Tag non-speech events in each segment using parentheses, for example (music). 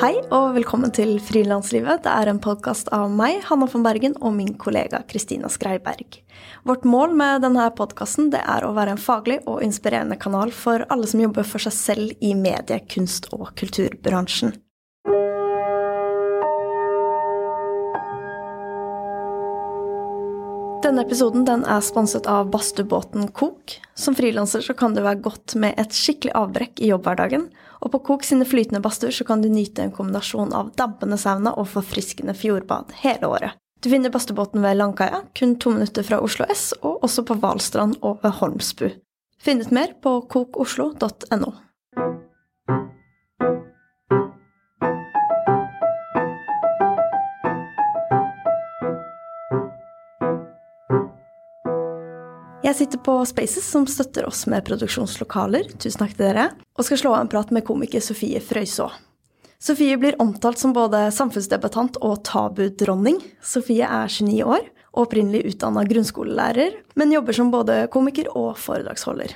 Hei og velkommen til Frilanslivet. Det er en podkast av meg, Hanna von Bergen, og min kollega Kristina Skreiberg. Vårt mål med denne podkasten er å være en faglig og inspirerende kanal for alle som jobber for seg selv i medie-, kunst- og kulturbransjen. Denne episoden den er sponset av badstuebåten Kok. Som frilanser kan det være godt med et skikkelig avbrekk i jobbhverdagen. Og på Kok sine flytende badstuer kan du nyte en kombinasjon av dampende sauna og forfriskende fjordbad hele året. Du finner badstuebåten ved Langkaia, kun to minutter fra Oslo S, og også på Hvalstrand og ved Holmsbu. Finn ut mer på kokoslo.no. Jeg sitter på Spaces, som støtter oss med produksjonslokaler, tusen takk til dere, og skal slå av en prat med komiker Sofie Frøyså. Sofie blir omtalt som både samfunnsdebattant og tabudronning. Sofie er 29 år og opprinnelig utdanna grunnskolelærer, men jobber som både komiker og foredragsholder.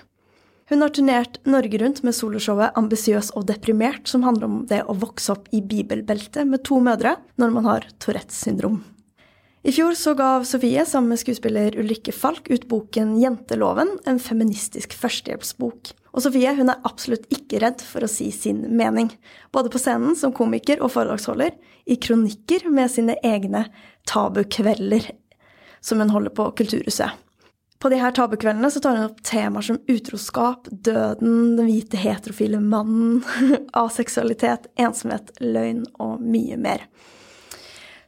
Hun har turnert Norge rundt med soloshowet Ambisiøs og deprimert, som handler om det å vokse opp i bibelbeltet med to mødre når man har Tourettes syndrom. I fjor så gav Sofie sammen med skuespiller Ulrikke Falk ut boken Jenteloven, en feministisk førstehjelpsbok. Og Sofie hun er absolutt ikke redd for å si sin mening, både på scenen som komiker og foredragsholder, i kronikker med sine egne tabukvelder, som hun holder på Kulturhuset. På de her tabukveldene så tar hun opp temaer som utroskap, døden, den hvite heterofile mannen, (laughs) aseksualitet, ensomhet, løgn og mye mer.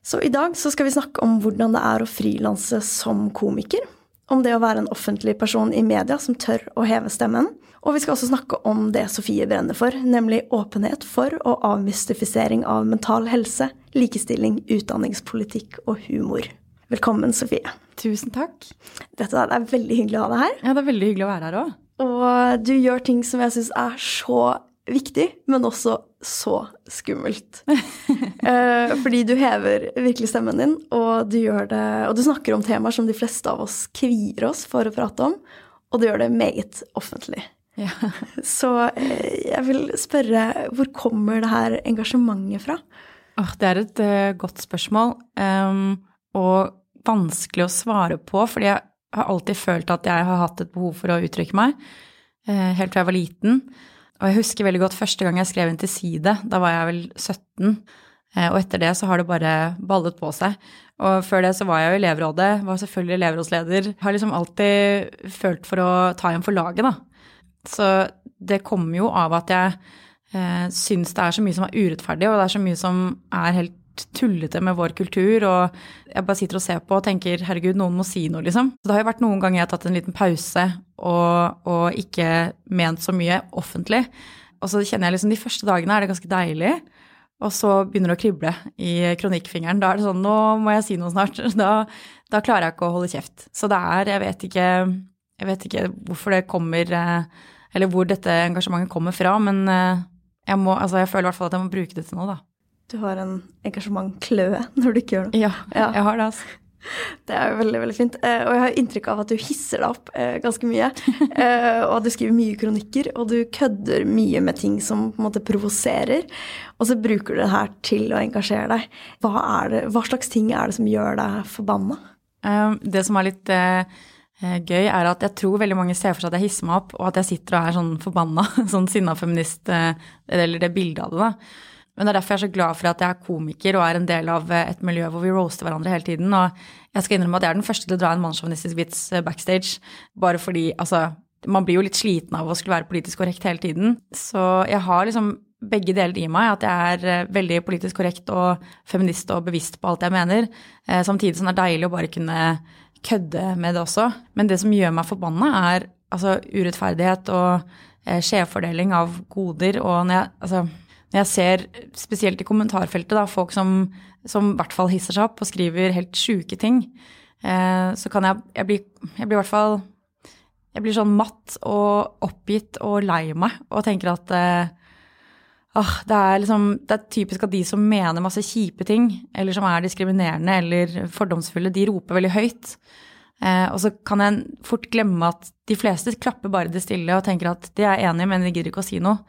Så i dag så skal vi snakke om hvordan det er å frilanse som komiker. Om det å være en offentlig person i media som tør å heve stemmen. Og vi skal også snakke om det Sofie brenner for, nemlig åpenhet for og avmystifisering av mental helse, likestilling, utdanningspolitikk og humor. Velkommen, Sofie. Tusen takk. Dette er veldig hyggelig å ha deg her. Ja, det er veldig hyggelig å være her òg. Og du gjør ting som jeg syns er så viktig, men også så skummelt. (laughs) eh, fordi du hever virkelig stemmen din, og du, det, og du snakker om temaer som de fleste av oss kvier oss for å prate om, og du gjør det meget offentlig. Ja. (laughs) så eh, jeg vil spørre, hvor kommer det her engasjementet fra? Oh, det er et uh, godt spørsmål, um, og vanskelig å svare på, fordi jeg har alltid følt at jeg har hatt et behov for å uttrykke meg, uh, helt fra jeg var liten. Og jeg husker veldig godt første gang jeg skrev inn til Side. Da var jeg vel 17. Eh, og etter det så har det bare ballet på seg. Og før det så var jeg jo elevrådet, var selvfølgelig elevrådsleder. Har liksom alltid følt for å ta igjen for laget, da. Så det kommer jo av at jeg eh, syns det er så mye som er urettferdig, og det er så mye som er helt tullete med vår kultur, og jeg bare sitter og ser på og tenker herregud, noen må si noe, liksom. Så det har jo vært noen ganger jeg har tatt en liten pause og, og ikke ment så mye offentlig. Og så kjenner jeg liksom de første dagene er det ganske deilig. Og så begynner det å krible i kronikkfingeren. Da er det sånn nå må jeg si noe snart. (laughs) Da, da klarer jeg ikke å holde kjeft. Så det er Jeg vet ikke, jeg vet ikke hvorfor det kommer Eller hvor dette engasjementet kommer fra, men jeg, må, altså jeg føler i hvert fall at jeg må bruke det til noe, da. Du har en engasjementkløe når du ikke gjør noe. Ja, ja. jeg har det, altså. Det er veldig veldig fint. Eh, og jeg har inntrykk av at du hisser deg opp eh, ganske mye. (laughs) og og du skriver mye kronikker, og du kødder mye med ting som på en måte provoserer. Og så bruker du det her til å engasjere deg. Hva, det, hva slags ting er det som gjør deg forbanna? Det som er litt gøy, er at jeg tror veldig mange ser for seg at jeg hisser meg opp, og at jeg sitter og er sånn forbanna, (laughs) sånn sinna feminist, eller det bildet av det, da. Men det er derfor jeg er så glad for at jeg er komiker og er en del av et miljø hvor vi roaster hverandre hele tiden. Og jeg skal innrømme at jeg er den første til å dra en mannssjåvinistisk vits eh, backstage. Bare fordi, altså Man blir jo litt sliten av å skulle være politisk korrekt hele tiden. Så jeg har liksom begge deler i meg. At jeg er eh, veldig politisk korrekt og feminist og bevisst på alt jeg mener. Eh, samtidig som det er deilig å bare kunne kødde med det også. Men det som gjør meg forbanna, er altså urettferdighet og skjevfordeling av goder. Og når jeg altså når jeg ser, spesielt i kommentarfeltet, da, folk som, som i hvert fall hisser seg opp og skriver helt sjuke ting, eh, så kan jeg Jeg blir, jeg blir i hvert fall Jeg blir sånn matt og oppgitt og lei meg og tenker at eh, ah, det, er liksom, det er typisk at de som mener masse kjipe ting, eller som er diskriminerende eller fordomsfulle, de roper veldig høyt. Eh, og så kan jeg fort glemme at de fleste klapper bare det stille og tenker at de er enige, men de gidder ikke å si noe.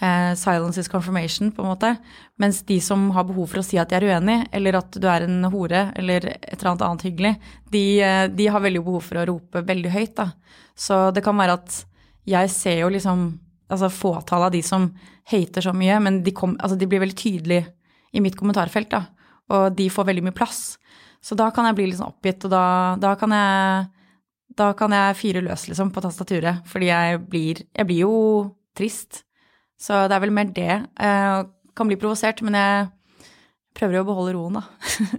Eh, silence is confirmation, på en måte. Mens de som har behov for å si at de er uenig, eller at du er en hore, eller et eller annet annet hyggelig, de, eh, de har veldig behov for å rope veldig høyt, da. Så det kan være at jeg ser jo liksom altså fåtallet av de som hater så mye, men de, kom, altså de blir veldig tydelige i mitt kommentarfelt, da. Og de får veldig mye plass. Så da kan jeg bli litt sånn oppgitt, og da, da kan jeg da kan jeg fyre løs, liksom, på tastaturet. Fordi jeg blir, jeg blir jo trist. Så det er vel mer det. Jeg kan bli provosert, men jeg prøver jo å beholde roen, da.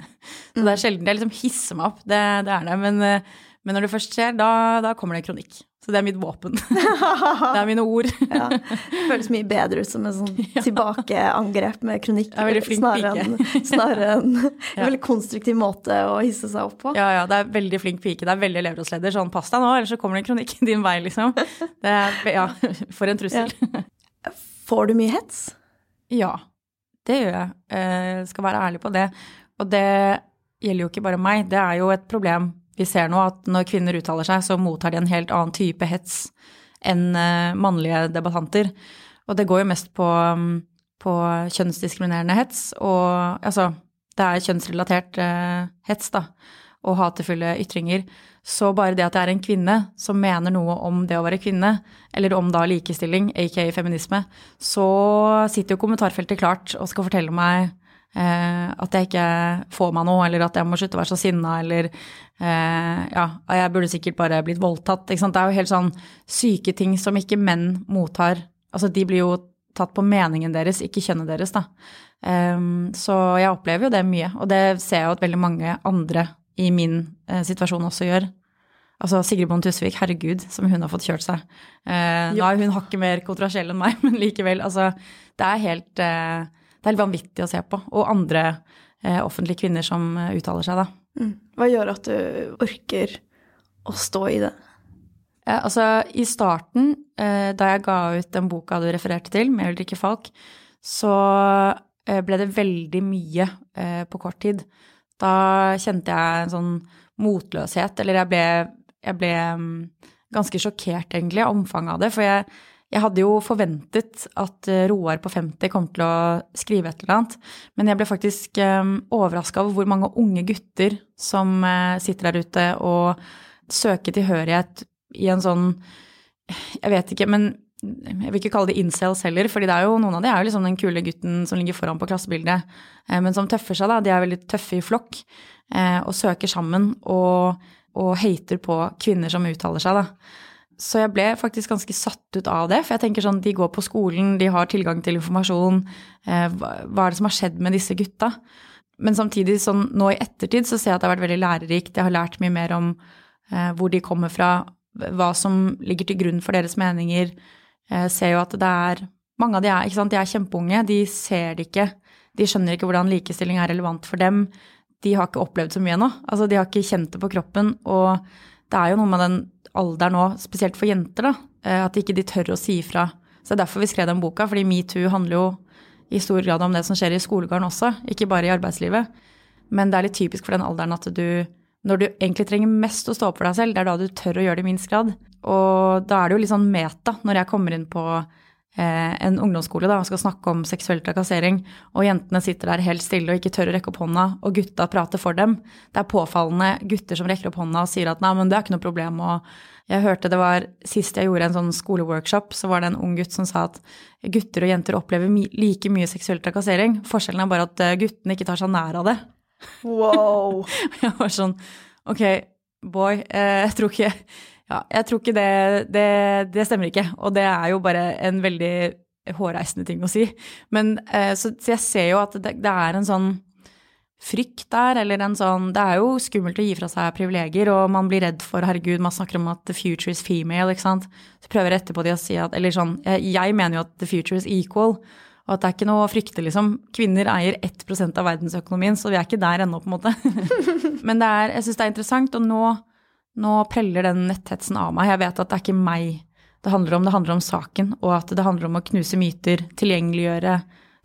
(laughs) Så det er sjelden jeg liksom hisser meg opp, det, det er det. Men, men, når det først skjer, da, da kommer det kronikk. Så det er mitt våpen. (laughs) det er mine ord. (laughs) ja. Det føles mye bedre ut som en sånn tilbakeangrep med kronikk. Er snarere enn en, en veldig konstruktiv måte å hisse seg opp på. Ja, ja, det er veldig flink pike. Det er veldig elevrådsleder. Sånn pass deg nå, ellers så kommer det en kronikk din vei, liksom. Det er, ja, for en trussel. Ja. Får du mye hets? Ja, det gjør jeg. Jeg skal være ærlig på det. Og det gjelder jo ikke bare meg. Det er jo et problem vi ser nå at når kvinner uttaler seg, så mottar de en helt annen type hets enn eh, mannlige debattanter. Og det går jo mest på, mm, på kjønnsdiskriminerende hets, og altså det er kjønnsrelatert eh, hets, da, og hatefulle ytringer. Så bare det at det er en kvinne som mener noe om det å være kvinne, eller om da likestilling, aka feminisme, så sitter jo kommentarfeltet klart og skal fortelle meg Eh, at jeg ikke får meg noe, eller at jeg må slutte å være så sinna, eller eh, ja, jeg burde sikkert bare blitt voldtatt. Det er jo helt sånn syke ting som ikke menn mottar. Altså de blir jo tatt på meningen deres, ikke kjønnet deres, da. Um, så jeg opplever jo det mye, og det ser jeg jo at veldig mange andre i min eh, situasjon også gjør. Altså Sigrid Bonde Tusvik, herregud, som hun har fått kjørt seg. Eh, nå er hun hakket mer kontroversiell enn meg, (laughs) men likevel, altså Det er helt eh, det er helt vanvittig å se på. Og andre eh, offentlige kvinner som eh, uttaler seg, da. Mm. Hva gjør at du orker å stå i det? Altså, i starten, eh, da jeg ga ut den boka du refererte til, 'Med Ulrikke ikke Falk', så eh, ble det veldig mye eh, på kort tid. Da kjente jeg en sånn motløshet, eller jeg ble, jeg ble um, ganske sjokkert, egentlig, av omfanget av det. For jeg jeg hadde jo forventet at eh, Roar på 50 kom til å skrive et eller annet, men jeg ble faktisk um, eh, overraska over hvor mange unge gutter som uh, sitter der ute og søker tilhørighet i en sånn Jeg vet ikke, men jeg vil ikke kalle det incels heller, er jo, noen av de er jo liksom den kule gutten som ligger foran på klassebildet, men som tøffer seg, da. De er veldig tøffe i flokk og søker sammen og, og hater på kvinner som uttaler seg, da. Så jeg ble faktisk ganske satt ut av det. For jeg tenker sånn, de går på skolen, de har tilgang til informasjon. Eh, hva er det som har skjedd med disse gutta? Men samtidig, sånn nå i ettertid, så ser jeg at det har vært veldig lærerikt. Jeg har lært mye mer om eh, hvor de kommer fra, hva som ligger til grunn for deres meninger. Jeg ser jo at det er Mange av de er, ikke sant, de er kjempeunge, de ser det ikke. De skjønner ikke hvordan likestilling er relevant for dem. De har ikke opplevd så mye ennå. Altså, de har ikke kjent det på kroppen. Og det er jo noe med den alderen nå, spesielt for jenter, da, eh, at ikke de tør å si ifra. Så det er derfor vi skrev den boka, fordi metoo handler jo i stor grad om det som skjer i skolegården også, ikke bare i arbeidslivet. Men det er litt typisk for den alderen at du, når du egentlig trenger mest å stå opp for deg selv, det er da du tør å gjøre det i minst grad. Og da er det jo litt sånn meta når jeg kommer inn på Eh, en ungdomsskole da, og skal snakke om seksuell trakassering, og jentene sitter der helt stille og ikke tør å rekke opp hånda, og gutta prater for dem. Det er påfallende gutter som rekker opp hånda og sier at nei, men det er ikke noe problem. Og jeg hørte det var Sist jeg gjorde en sånn skoleworkshop, så var det en ung gutt som sa at gutter og jenter opplever like mye seksuell trakassering. Forskjellen er bare at eh, guttene ikke tar seg nær av det. Wow. (laughs) jeg var sånn Ok, boy, eh, jeg tror ikke ja, jeg tror ikke det, det, det stemmer ikke. Og det er jo bare en veldig hårreisende ting å si. Men eh, så, så, jeg ser jo at det, det, er en sånn frykt der, eller en sånn Det er jo skummelt å gi fra seg privilegier, og man blir redd for Herregud, man snakker om at the future is female, ikke sant. Så prøver jeg etterpå de å si at Eller sånn, jeg, mener jo at the future is equal. Og at det er ikke noe å frykte, liksom. Kvinner eier 1 av verdensøkonomien, så vi er ikke der ennå, på en måte. (laughs) Men er, jeg syns det er interessant, og nå nå preller den netthetsen av meg. Jeg vet at det er ikke meg det handler om, det handler om saken, og at det handler om å knuse myter, tilgjengeliggjøre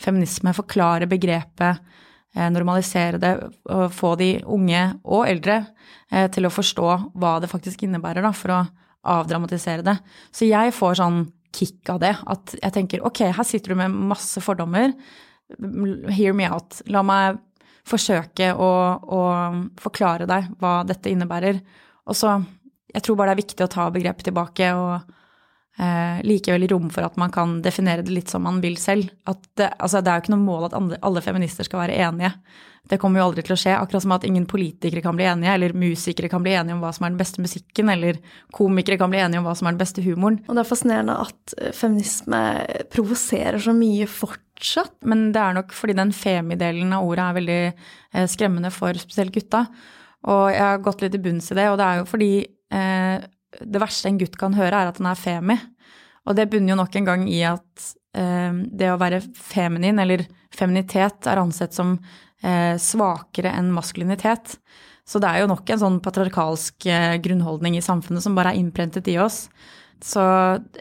feminisme, forklare begrepet, eh, normalisere det, og få de unge og eldre eh, til å forstå hva det faktisk innebærer, da, for å avdramatisere det. Så jeg får sånn kick av det. At jeg tenker ok, her sitter du med masse fordommer. Hear me out. La meg forsøke å, å forklare deg hva dette innebærer. Og så Jeg tror bare det er viktig å ta begrepet tilbake og eh, likevel i rom for at man kan definere det litt som man vil selv. At det, altså det er jo ikke noe mål at andre, alle feminister skal være enige. Det kommer jo aldri til å skje. Akkurat som at ingen politikere kan bli enige, eller musikere kan bli enige om hva som er den beste musikken, eller komikere kan bli enige om hva som er den beste humoren. Og det er fascinerende at eh, feminisme provoserer så mye fortsatt. Men det er nok fordi den femi-delen av ordet er veldig eh, skremmende for spesielt gutta. Og jeg har gått litt i bunns i det, og det er jo fordi eh, det verste en gutt kan høre, er at han er femi. Og det bunner jo nok en gang i at eh, det å være feminin, eller feminitet, er ansett som eh, svakere enn maskulinitet. Så det er jo nok en sånn patriarkalsk eh, grunnholdning i samfunnet som bare er innprentet i oss. Så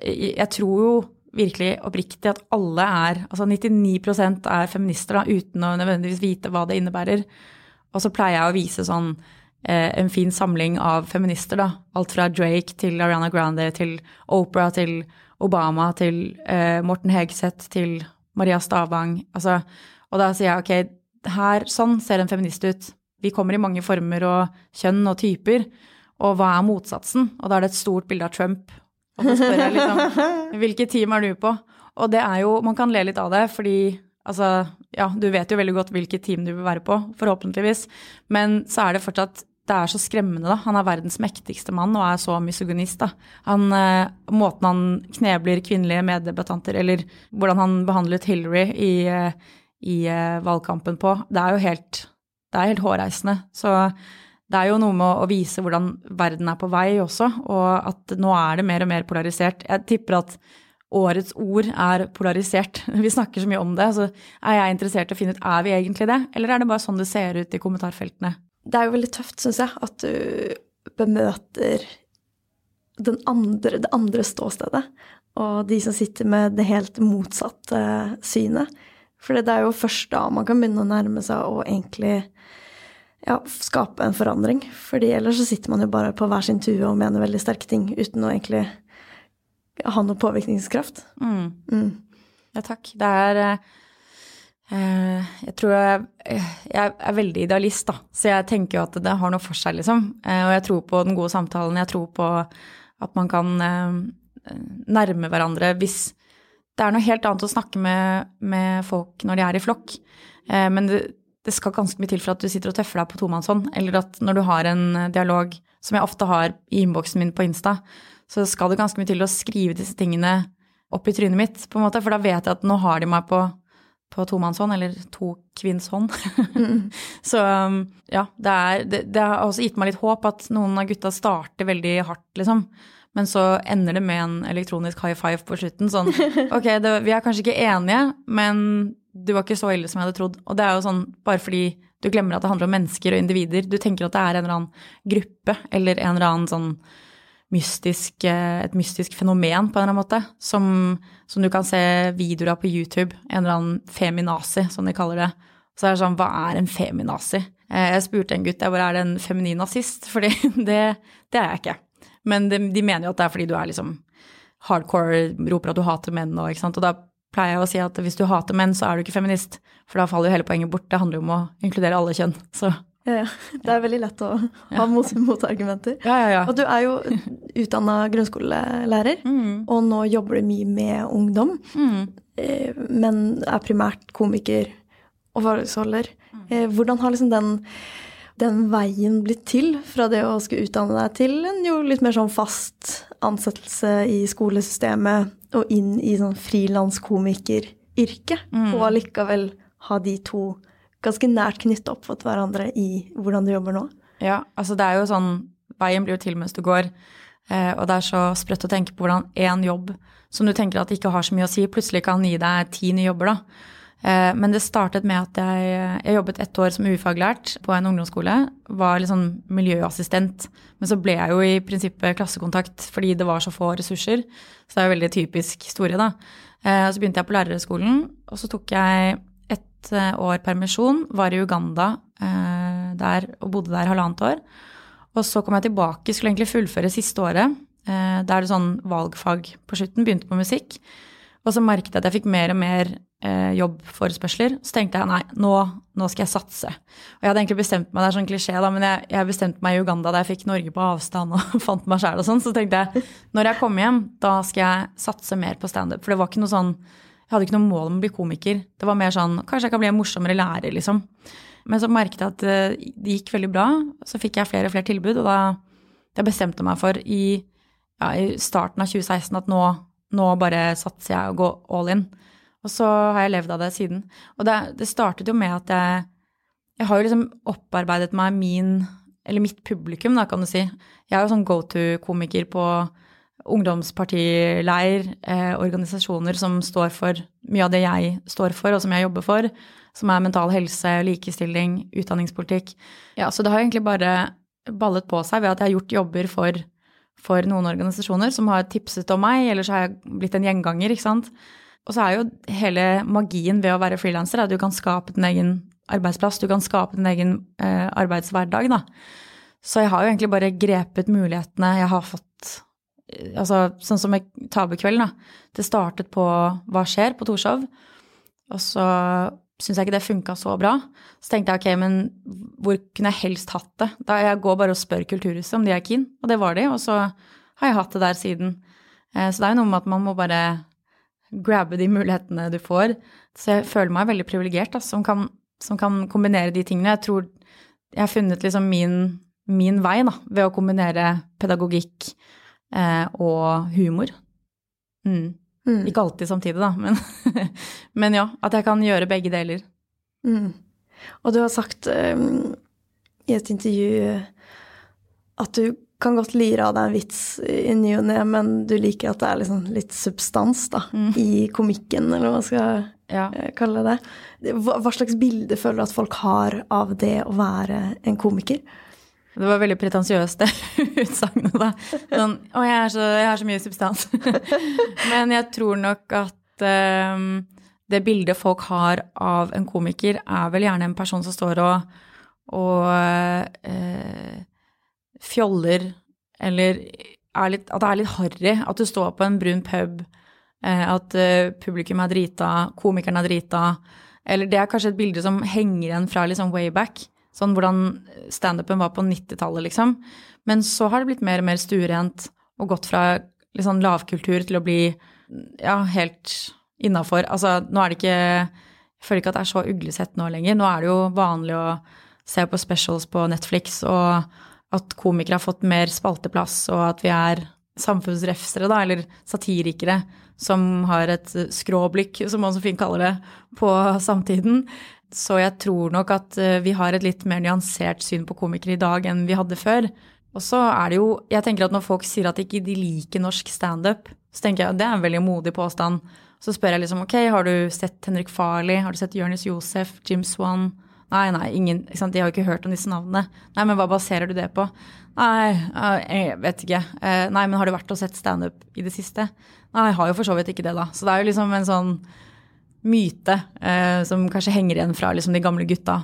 jeg tror jo virkelig oppriktig at alle er Altså 99% er feminister da, uten å nødvendigvis vite hva det innebærer. Og så pleier jeg å vise sånn eh, en fin samling av feminister, da. Alt fra Drake til Ariana Grande til Opera til Obama til eh, Morten Hegseth til Maria Stavang. Altså, og da sier jeg ok, her, sånn ser en feminist ut. Vi kommer i mange former og kjønn og typer. Og hva er motsatsen? Og da er det et stort bilde av Trump. Og så spør jeg liksom (laughs) hvilket team er du på? Og det er jo Man kan le litt av det, fordi altså Ja, du vet jo veldig godt hvilket team du vil være på, forhåpentligvis. Men så er det fortsatt det er så skremmende, da. Han er verdens mektigste mann og er så misogynist, da. Han, eh, måten han knebler kvinnelige meddebattanter, eller hvordan han behandlet Hillary i, eh, i eh, valgkampen på, det er jo helt, det er helt hårreisende. Så det er jo noe med å vise hvordan verden er på vei også, og at nå er det mer og mer polarisert. Jeg tipper at årets ord er polarisert. (laughs) Vi snakker så mye om det, så er jeg interessert i å finne ut er vi egentlig det, eller er det bare sånn det ser ut i kommentarfeltene? Det er jo veldig tøft, syns jeg, at du bemøter andre, det andre ståstedet. Og de som sitter med det helt motsatte synet. For det er jo først da man kan begynne å nærme seg og egentlig ja, skape en forandring. Fordi ellers så sitter man jo bare på hver sin tue og mener veldig sterke ting uten å egentlig ha noe påvirkningskraft. Mm. Mm. Ja, takk. Det er Eh, jeg tror jeg, jeg, er veldig idealist, da. Så jeg tenker jo at det har noe for seg, liksom. Eh, og jeg tror på den gode samtalen. Jeg tror på at man kan eh, nærme hverandre hvis Det er noe helt annet å snakke med, med folk når de er i flokk. Men det, det, skal ganske mye til for at du sitter og tøffer deg på tomannshånd. Eller at når du har en dialog, som jeg ofte har i innboksen min på Insta, så skal det ganske mye til å skrive disse tingene opp i trynet mitt, på en måte. For da vet jeg at nå har de meg på på tomannshånd, eller tokvinnshånd. Mm. (laughs) så um, ja, det, er, det, det, har også gitt meg litt håp at noen av gutta starter veldig hardt, liksom. Men så ender det med en elektronisk high five på slutten. Sånn (laughs) ok, det, vi er kanskje ikke enige, men du var ikke så ille som jeg hadde trodd. Og det er jo sånn bare fordi du glemmer at det handler om mennesker og individer. Du tenker at det er en eller annen gruppe eller en eller annen sånn mystisk, eh, et mystisk fenomen på en eller annen måte, som, som, du kan se videoer av på YouTube. En eller annen feminazi, som de kaller det. Så er det sånn, hva er en feminazi? Eh, jeg spurte en gutt hvor er det en feminin nazist, (laughs) fordi det, det, er jeg ikke. Men de, de, mener jo at det er fordi du er liksom hardcore, roper at du hater menn og ikke sant. Og da pleier jeg å si at hvis du hater menn, så er du ikke feminist. For da faller jo hele poenget bort. Det handler jo om å inkludere alle kjønn. Så ja, ja. Det er veldig lett å ha motargumenter. Ja, ja, ja. Og du er jo utdanna grunnskolelærer, mm. og nå jobber du mye med ungdom. Mm. Eh, men er primært komiker og foredragsholder. Mm. Eh, hvordan har liksom den, den, veien blitt til, fra det å skulle utdanne deg til en jo litt mer sånn fast ansettelse i skolesystemet, og inn i sånn frilanskomikeryrket, mm. og allikevel ha de to ganske nært knytta opp mot hverandre i hvordan du jobber nå? Ja, altså det er jo sånn Veien blir jo til mens du går. Eh, og det er så sprøtt å tenke på hvordan én jobb som du tenker at ikke har så mye å si, plutselig kan gi deg ti nye jobber, da. Eh, men det startet med at jeg, jeg jobbet ett år som ufaglært på en ungdomsskole. Var litt sånn miljøassistent. Men så ble jeg jo i prinsippet klassekontakt fordi det var så få ressurser. Så det er jo veldig typisk historie, da. Eh, så begynte jeg på lærerhøgskolen, og så tok jeg Eh, år permisjon, var i Uganda eh, der og bodde der halvannet år. Og så kom jeg tilbake, skulle egentlig fullføre siste året. Eh, da er det sånn valgfag på slutten. Begynte på musikk. Og så merket jeg at jeg fikk mer og mer eh, jobbforespørsler. Så tenkte jeg nei, nå, nå, skal jeg satse. Og jeg hadde egentlig bestemt meg, det er sånn klisjé, da, men jeg, jeg bestemte meg i Uganda da jeg fikk Norge på avstand og (laughs) fant meg sjæl og sånn. Så tenkte jeg når jeg kommer hjem, da skal jeg satse mer på standup. For det var ikke noe sånn Jeg hadde ikke noe mål om å bli komiker. Det var mer sånn kanskje jeg kan bli en morsommere lærer, liksom. Men så merket jeg at eh, det gikk veldig bra. Så fikk jeg flere og flere tilbud, og da jeg bestemte meg for i, ja, i starten av 2016 at nå, nå, bare satser jeg og går all in. Og så har jeg levd av det siden. Og det, det startet jo med at jeg Jeg har jo liksom opparbeidet meg min Eller mitt publikum, da, kan du si. Jeg er jo sånn go to-komiker på ungdomspartileir, eh, organisasjoner som står for mye av det jeg står for, og som jeg jobber for som er mental helse, likestilling, utdanningspolitikk. Ja, så det har egentlig bare ballet på seg ved at jeg har gjort jobber for, for noen organisasjoner som har tipset om meg, eller så har jeg blitt en gjenganger, ikke sant. Og så er jo hele magien ved å være frilanser at du kan skape din egen arbeidsplass, du kan skape din egen eh, arbeidshverdag, da. Så jeg har jo egentlig bare grepet mulighetene jeg har fått Altså sånn som Tabukvelden, da. Det startet på Hva skjer? på Torshov. Og så syns jeg ikke det funka så bra. Så tenkte jeg ok, men hvor kunne jeg helst hatt det? Da Jeg går bare og spør Kulturhuset om de er keen, og det var de. Og så har jeg hatt det der siden. Eh, så det er jo noe med at man må bare grabbe de mulighetene du får. Så jeg føler meg veldig privilegert som, som, kan kombinere de tingene. Jeg tror jeg har funnet liksom min, min vei da, ved å kombinere pedagogikk og humor. Mm. Mm. Ikke alltid samtidig, da, men, (laughs) men, ja. At jeg kan gjøre begge deler. Mm. Og du har sagt um, i et intervju at du kan godt lire av deg en vits i ny og ne, men du liker at det er liksom litt substans da, mm. i komikken, eller hva man skal ja. Eh, kalle det. Hva, hva slags bilde føler du at folk har av det å være en komiker? Det var veldig pretensiøst, det (laughs) utsagnet, da. Sånn Å, jeg, jeg, har så mye substans. (laughs) Men jeg tror nok at um, det bildet folk har av en komiker, er vel gjerne en person som står og, og uh, fjoller, eller litt, at det er litt harry. At du står på en brun pub, uh, at uh, publikum er drita, komikeren er drita. Eller det er kanskje et bilde som henger igjen fra liksom way back. Sånn hvordan standupen var på 90-tallet, liksom. Men så har det blitt mer og mer stuerent og gått fra litt sånn lavkultur til å bli ja, helt innafor. Altså, nå er det ikke Jeg føler ikke at det er så uglesett nå lenger. Nå er det jo vanlig å se på specials på Netflix, og at komikere har fått mer spalteplass, og at vi er samfunnsrefsere, da, eller satirikere, som har et skråblikk, som man så fint kaller det, på samtiden. Så jeg tror nok at eh, vi har et litt mer nyansert syn på komikere i dag enn vi hadde før. Og så er det jo Jeg tenker at når folk sier at ikke de liker norsk standup, så tenker jeg at det er en veldig modig påstand. Så spør jeg liksom ok, har du sett Henrik Farley, har du sett Jonis Josef, Jim Swan? Nei, nei, ingen, de har jo ikke hørt om disse navnene. Nei, men hva baserer du det på? Nei, jeg vet ikke. Eh, nei, men har du vært og sett standup i det siste? Nei, jeg har jo for så vidt ikke det, da. Så det er jo liksom en sånn myte eh, som kanskje henger igjen fra liksom, de gamle gutta.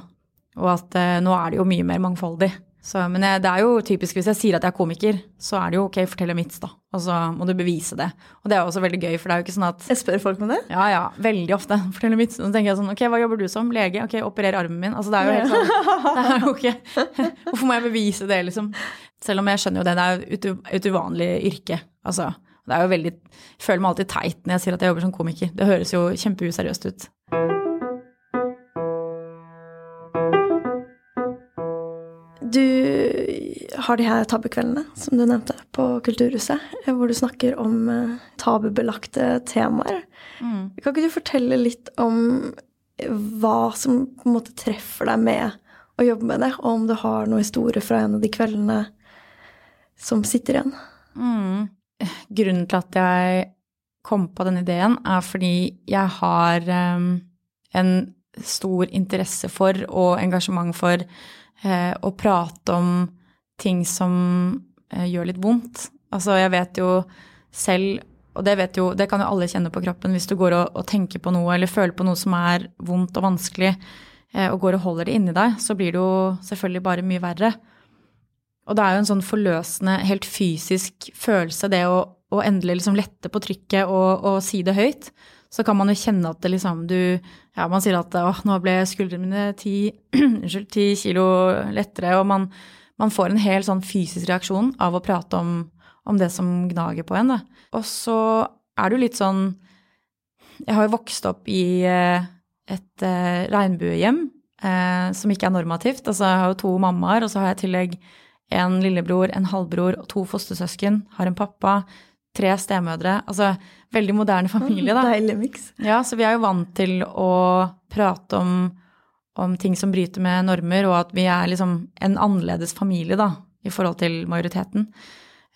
Og at eh, nå er det jo mye mer mangfoldig. Så, men jeg, det er jo typisk hvis jeg sier at jeg er komiker, så er det jo ok, fortell en vits, da. Og så må du bevise det. Og det er jo også veldig gøy, for det er jo ikke sånn at Jeg spør folk med det? Ja, ja. Veldig ofte. (laughs) Fortell en vits. Og så tenker jeg sånn ok, hva jobber du som? Lege? Ok, operer armen min. Altså det er jo helt sånn (laughs) Det er jo ikke (laughs) Hvorfor må jeg bevise det, liksom? Selv om jeg skjønner jo det, det er jo et uvanlig yrke. Altså det er jo veldig, Jeg føler meg alltid teit når jeg sier at jeg jobber som komiker. Det høres jo kjempeuseriøst ut. Du har de her tabukveldene, som du nevnte, på Kulturhuset, hvor du snakker om eh, tabubelagte temaer. Mm. Kan ikke du fortelle litt om hva som på en måte treffer deg med å jobbe med det, og om du har noen historie fra en av de kveldene som sitter igjen? Mm grunnen til at jeg kom på denne ideen, er fordi jeg har um, en stor interesse for og engasjement for uh, å prate om ting som uh, gjør litt vondt. Altså, jeg vet jo selv, og det vet jo, det kan jo alle kjenne på kroppen, hvis du går og, og tenker på noe eller føler på noe som er vondt og vanskelig, uh, og går og holder det inni deg, så blir det jo selvfølgelig bare mye verre. Og det er jo en sånn forløsende, helt fysisk følelse, det å, å endelig liksom lette på trykket og, og, si det høyt. Så kan man jo kjenne at det liksom du Ja, man sier at åh, nå ble skuldrene mine ti, (clears throat) unnskyld, ti kilo lettere, og man, man, får en hel sånn fysisk reaksjon av å prate om, om det som gnager på en, da. Og så er jo litt sånn Jeg har jo vokst opp i eh, et uh, regnbuehjem uh, som ikke er normativt. Altså jeg har jo to mammaer, og så har jeg i tillegg en lillebror, en halvbror og to fostersøsken. Har en pappa, tre stemødre. Altså veldig moderne familie, da. Deilig miks. Ja, så vi er jo vant til å prate om, om, ting som bryter med normer, og at vi er liksom en annerledes familie, da, i forhold til majoriteten.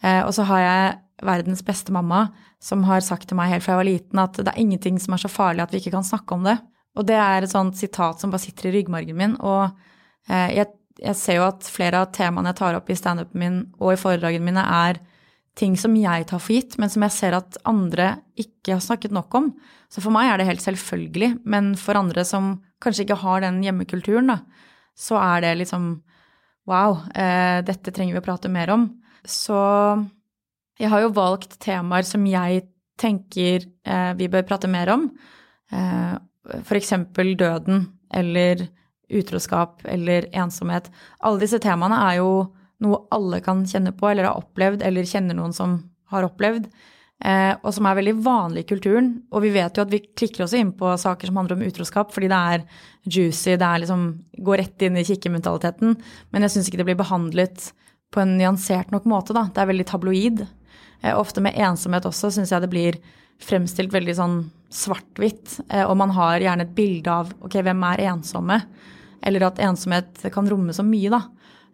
Eh, og så har jeg verdens beste mamma som har sagt til meg helt fra jeg var liten at det er ingenting som er så farlig at vi ikke kan snakke om det. Og det er et sånt sitat som bare sitter i ryggmargen min. Og eh, jeg, jeg, ser jo at flere av temaene jeg tar opp i standupen min og i foredragene mine, er ting som jeg tar for gitt, men som jeg ser at andre ikke har snakket nok om. Så for meg er det helt selvfølgelig, men for andre som kanskje ikke har den hjemmekulturen, da, så er det liksom wow, eh, dette trenger vi å prate mer om. Så jeg har jo valgt temaer som jeg tenker eh, vi bør prate mer om. Eh, f.eks. døden eller utroskap eller ensomhet. Alle disse temaene er jo noe alle kan kjenne på eller har opplevd eller kjenner noen som har opplevd, eh, og som er veldig vanlig i kulturen. Og vi vet jo at vi klikker også inn på saker som handler om utroskap, fordi det er juicy, det er liksom går rett inn i kikkementaliteten. Men jeg syns ikke det blir behandlet på en nyansert nok måte, da. Det er veldig tabloid. Eh, ofte med ensomhet også syns jeg det blir fremstilt veldig sånn svart-hvitt, eh, og man har gjerne et bilde av ok, hvem er ensomme? Eller at ensomhet kan romme så mye, da.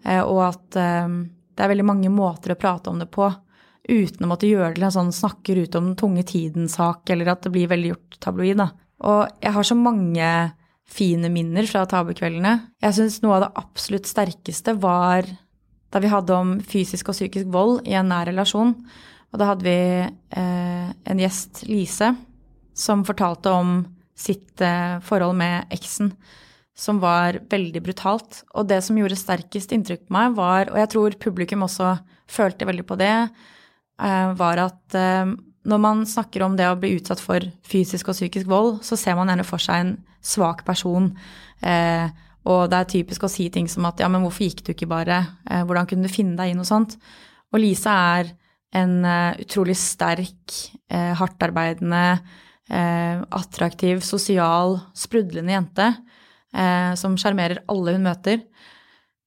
Eh, og at eh, det er veldig mange måter å prate om det på uten å måtte gjøre det til en sånn snakker ut om den tunge tiden-sak, eller at det blir veldig gjort tabloid, da. Og jeg har så mange fine minner fra tabukveldene. Jeg syns noe av det absolutt sterkeste var da vi hadde om fysisk og psykisk vold i en nær relasjon. Og da hadde vi eh, en gjest, Lise, som fortalte om sitt eh, forhold med eksen, som var veldig brutalt. Og det som gjorde sterkest inntrykk på meg, var, og jeg tror publikum også følte veldig på det, eh, var at eh, når man snakker om det å bli utsatt for fysisk og psykisk vold, så ser man gjerne for seg en svak person. Og det er typisk å si ting som at ja, men hvorfor gikk du ikke bare, hvordan kunne du finne deg i noe sånt? Og Lisa er en utrolig sterk, hardtarbeidende, Eh, attraktiv, sosial, sprudlende jente eh, som sjarmerer alle hun møter.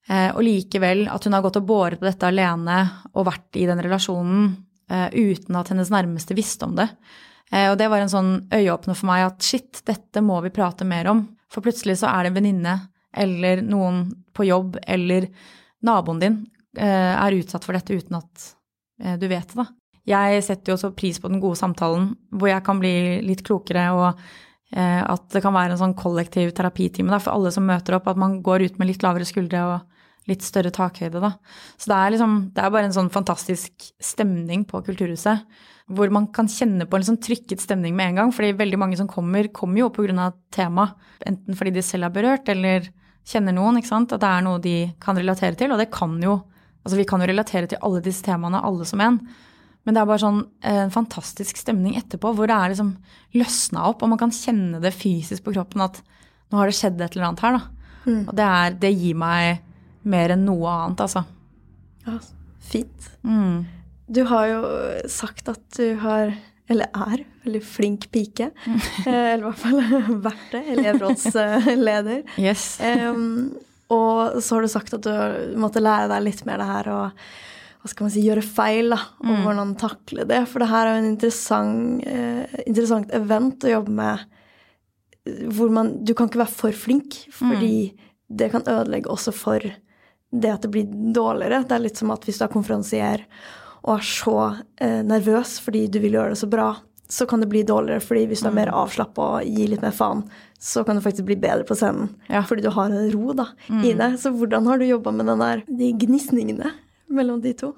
Eh, og likevel at hun har gått og båret på dette alene og vært i den relasjonen uten at hennes nærmeste visste om det. Og det var en sånn øyeåpner for meg at shit, dette må vi prate mer om. For plutselig så er det en venninne eller noen på jobb eller naboen din er utsatt for dette uten at du vet det, da. Jeg setter jo også pris på den gode samtalen, hvor jeg kan bli litt klokere, og eh, at det kan være en sånn kollektiv terapitime for alle som møter opp, at man går ut med litt lavere skuldre og litt større takhøyde, da. Så det er liksom, det er bare en sånn fantastisk stemning på Kulturhuset, hvor man kan kjenne på en sånn trykket stemning med en gang, fordi veldig mange som kommer, kommer jo på grunn av tema, enten fordi de selv er berørt, eller kjenner noen, ikke sant, at det er noe de kan relatere til, og det kan jo, altså vi kan jo relatere til alle disse temaene, alle som en. Men det er bare sånn eh, en fantastisk stemning etterpå, hvor det er liksom løsna opp, og man kan kjenne det fysisk på kroppen at nå har det skjedd et eller annet her, da. Mm. Og det, er, det, gir meg mer enn noe annet, altså. Ja, fint. Mm. Du har jo sagt at du har, eller er, veldig flink pike. Mm. (laughs) eller i hvert fall (laughs) vært det. Elevrådsleder. (laughs) Yes. um, og så har du sagt at du måtte lære deg litt mer det her. og hva skal man si, gjøre feil, da, og mm. hvordan takle det. For det her er jo en interessant, eh, interessant event å jobbe med hvor man Du kan ikke være for flink, fordi mm. det kan ødelegge også for det at det blir dårligere. Det er litt som at hvis du er konferansier og er så eh, nervøs fordi du vil gjøre det så bra, så kan det bli dårligere fordi hvis du er mer mm. avslappa og gir litt mer faen, så kan du faktisk bli bedre på scenen. Ja. Fordi du har en ro da, mm. i det. Så hvordan har du jobba med den der, de gnisningene? Mellom de to?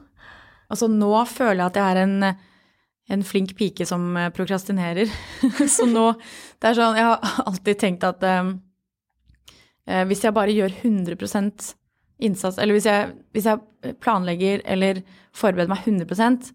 Altså nå føler jeg at jeg er en, en flink pike som eh, prokrastinerer. (laughs) så nå Det er sånn Jeg har alltid tenkt at um, hvis jeg bare gjør 100% innsats Eller hvis jeg, hvis jeg planlegger eller forbereder meg 100 eh,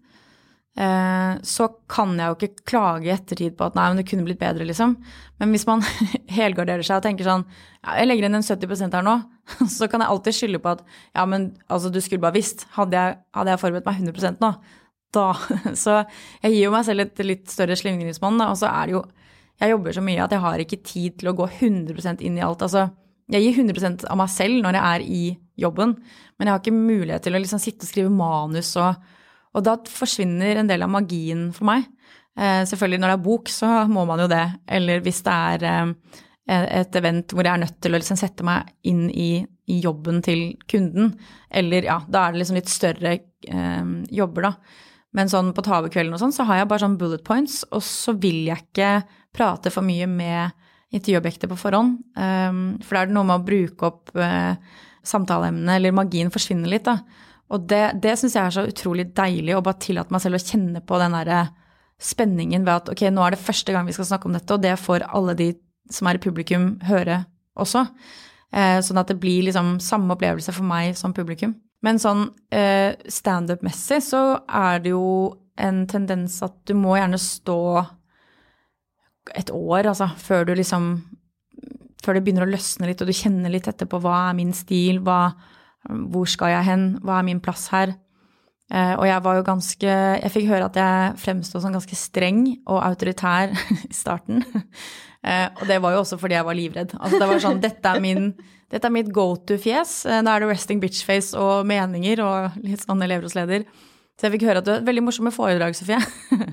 så kan jeg jo ikke klage i ettertid på at nei, men det kunne blitt bedre, liksom. Men hvis man (laughs) helgarderer seg og tenker sånn ja, jeg legger inn en 70% her nå, (laughs) så kan jeg alltid skylde på at ja, men altså, du skulle bare visst. Hadde jeg, hadde jeg forberedt meg 100 nå, (laughs) da Så jeg gir jo meg selv et litt større slingringsmonn, og så er det jo Jeg jobber så mye at jeg har ikke tid til å gå 100% inn i alt. Altså, jeg gir 100% av meg selv når jeg er i jobben, men jeg har ikke mulighet til å liksom sitte og skrive manus og og da forsvinner en del av magien for meg. Eh, selvfølgelig når det er bok, så må man jo det. Eller hvis det er eh, et event hvor jeg er nødt til å liksom sette meg inn i, i, jobben til kunden. Eller ja, da er det liksom litt større eh, jobber, da. Men sånn på tavekvelden og sånn, så har jeg bare sånn bullet points, og så vil jeg ikke prate for mye med intervjuobjektet på forhånd. Um, for da er det noe med å bruke opp eh, samtaleemnet, eller magien forsvinner litt, da. Og det, det syns jeg er så utrolig deilig, å bare tillate meg selv å kjenne på den derre spenningen ved at ok, nå er det første gang vi skal snakke om dette, og det får alle de som er i publikum, høre også. Eh, sånn at det blir liksom samme opplevelse for meg som publikum. Men sånn eh, standup-messig så er det jo en tendens at du må gjerne stå et år, altså, før du liksom Før det begynner å løsne litt, og du kjenner litt etterpå hva er min stil, hva hvor skal jeg hen? Hva er min plass her? Eh, og jeg var jo ganske Jeg fikk høre at jeg fremsto som ganske streng og autoritær (laughs) i starten. Eh, og det var jo også fordi jeg var livredd. Altså det var sånn Dette er, min, dette er mitt go to-fjes. Eh, da er det resting bitch-face og meninger og litt sånn elevrådsleder. Så jeg fikk høre at du har veldig morsomme foredrag, Sofie.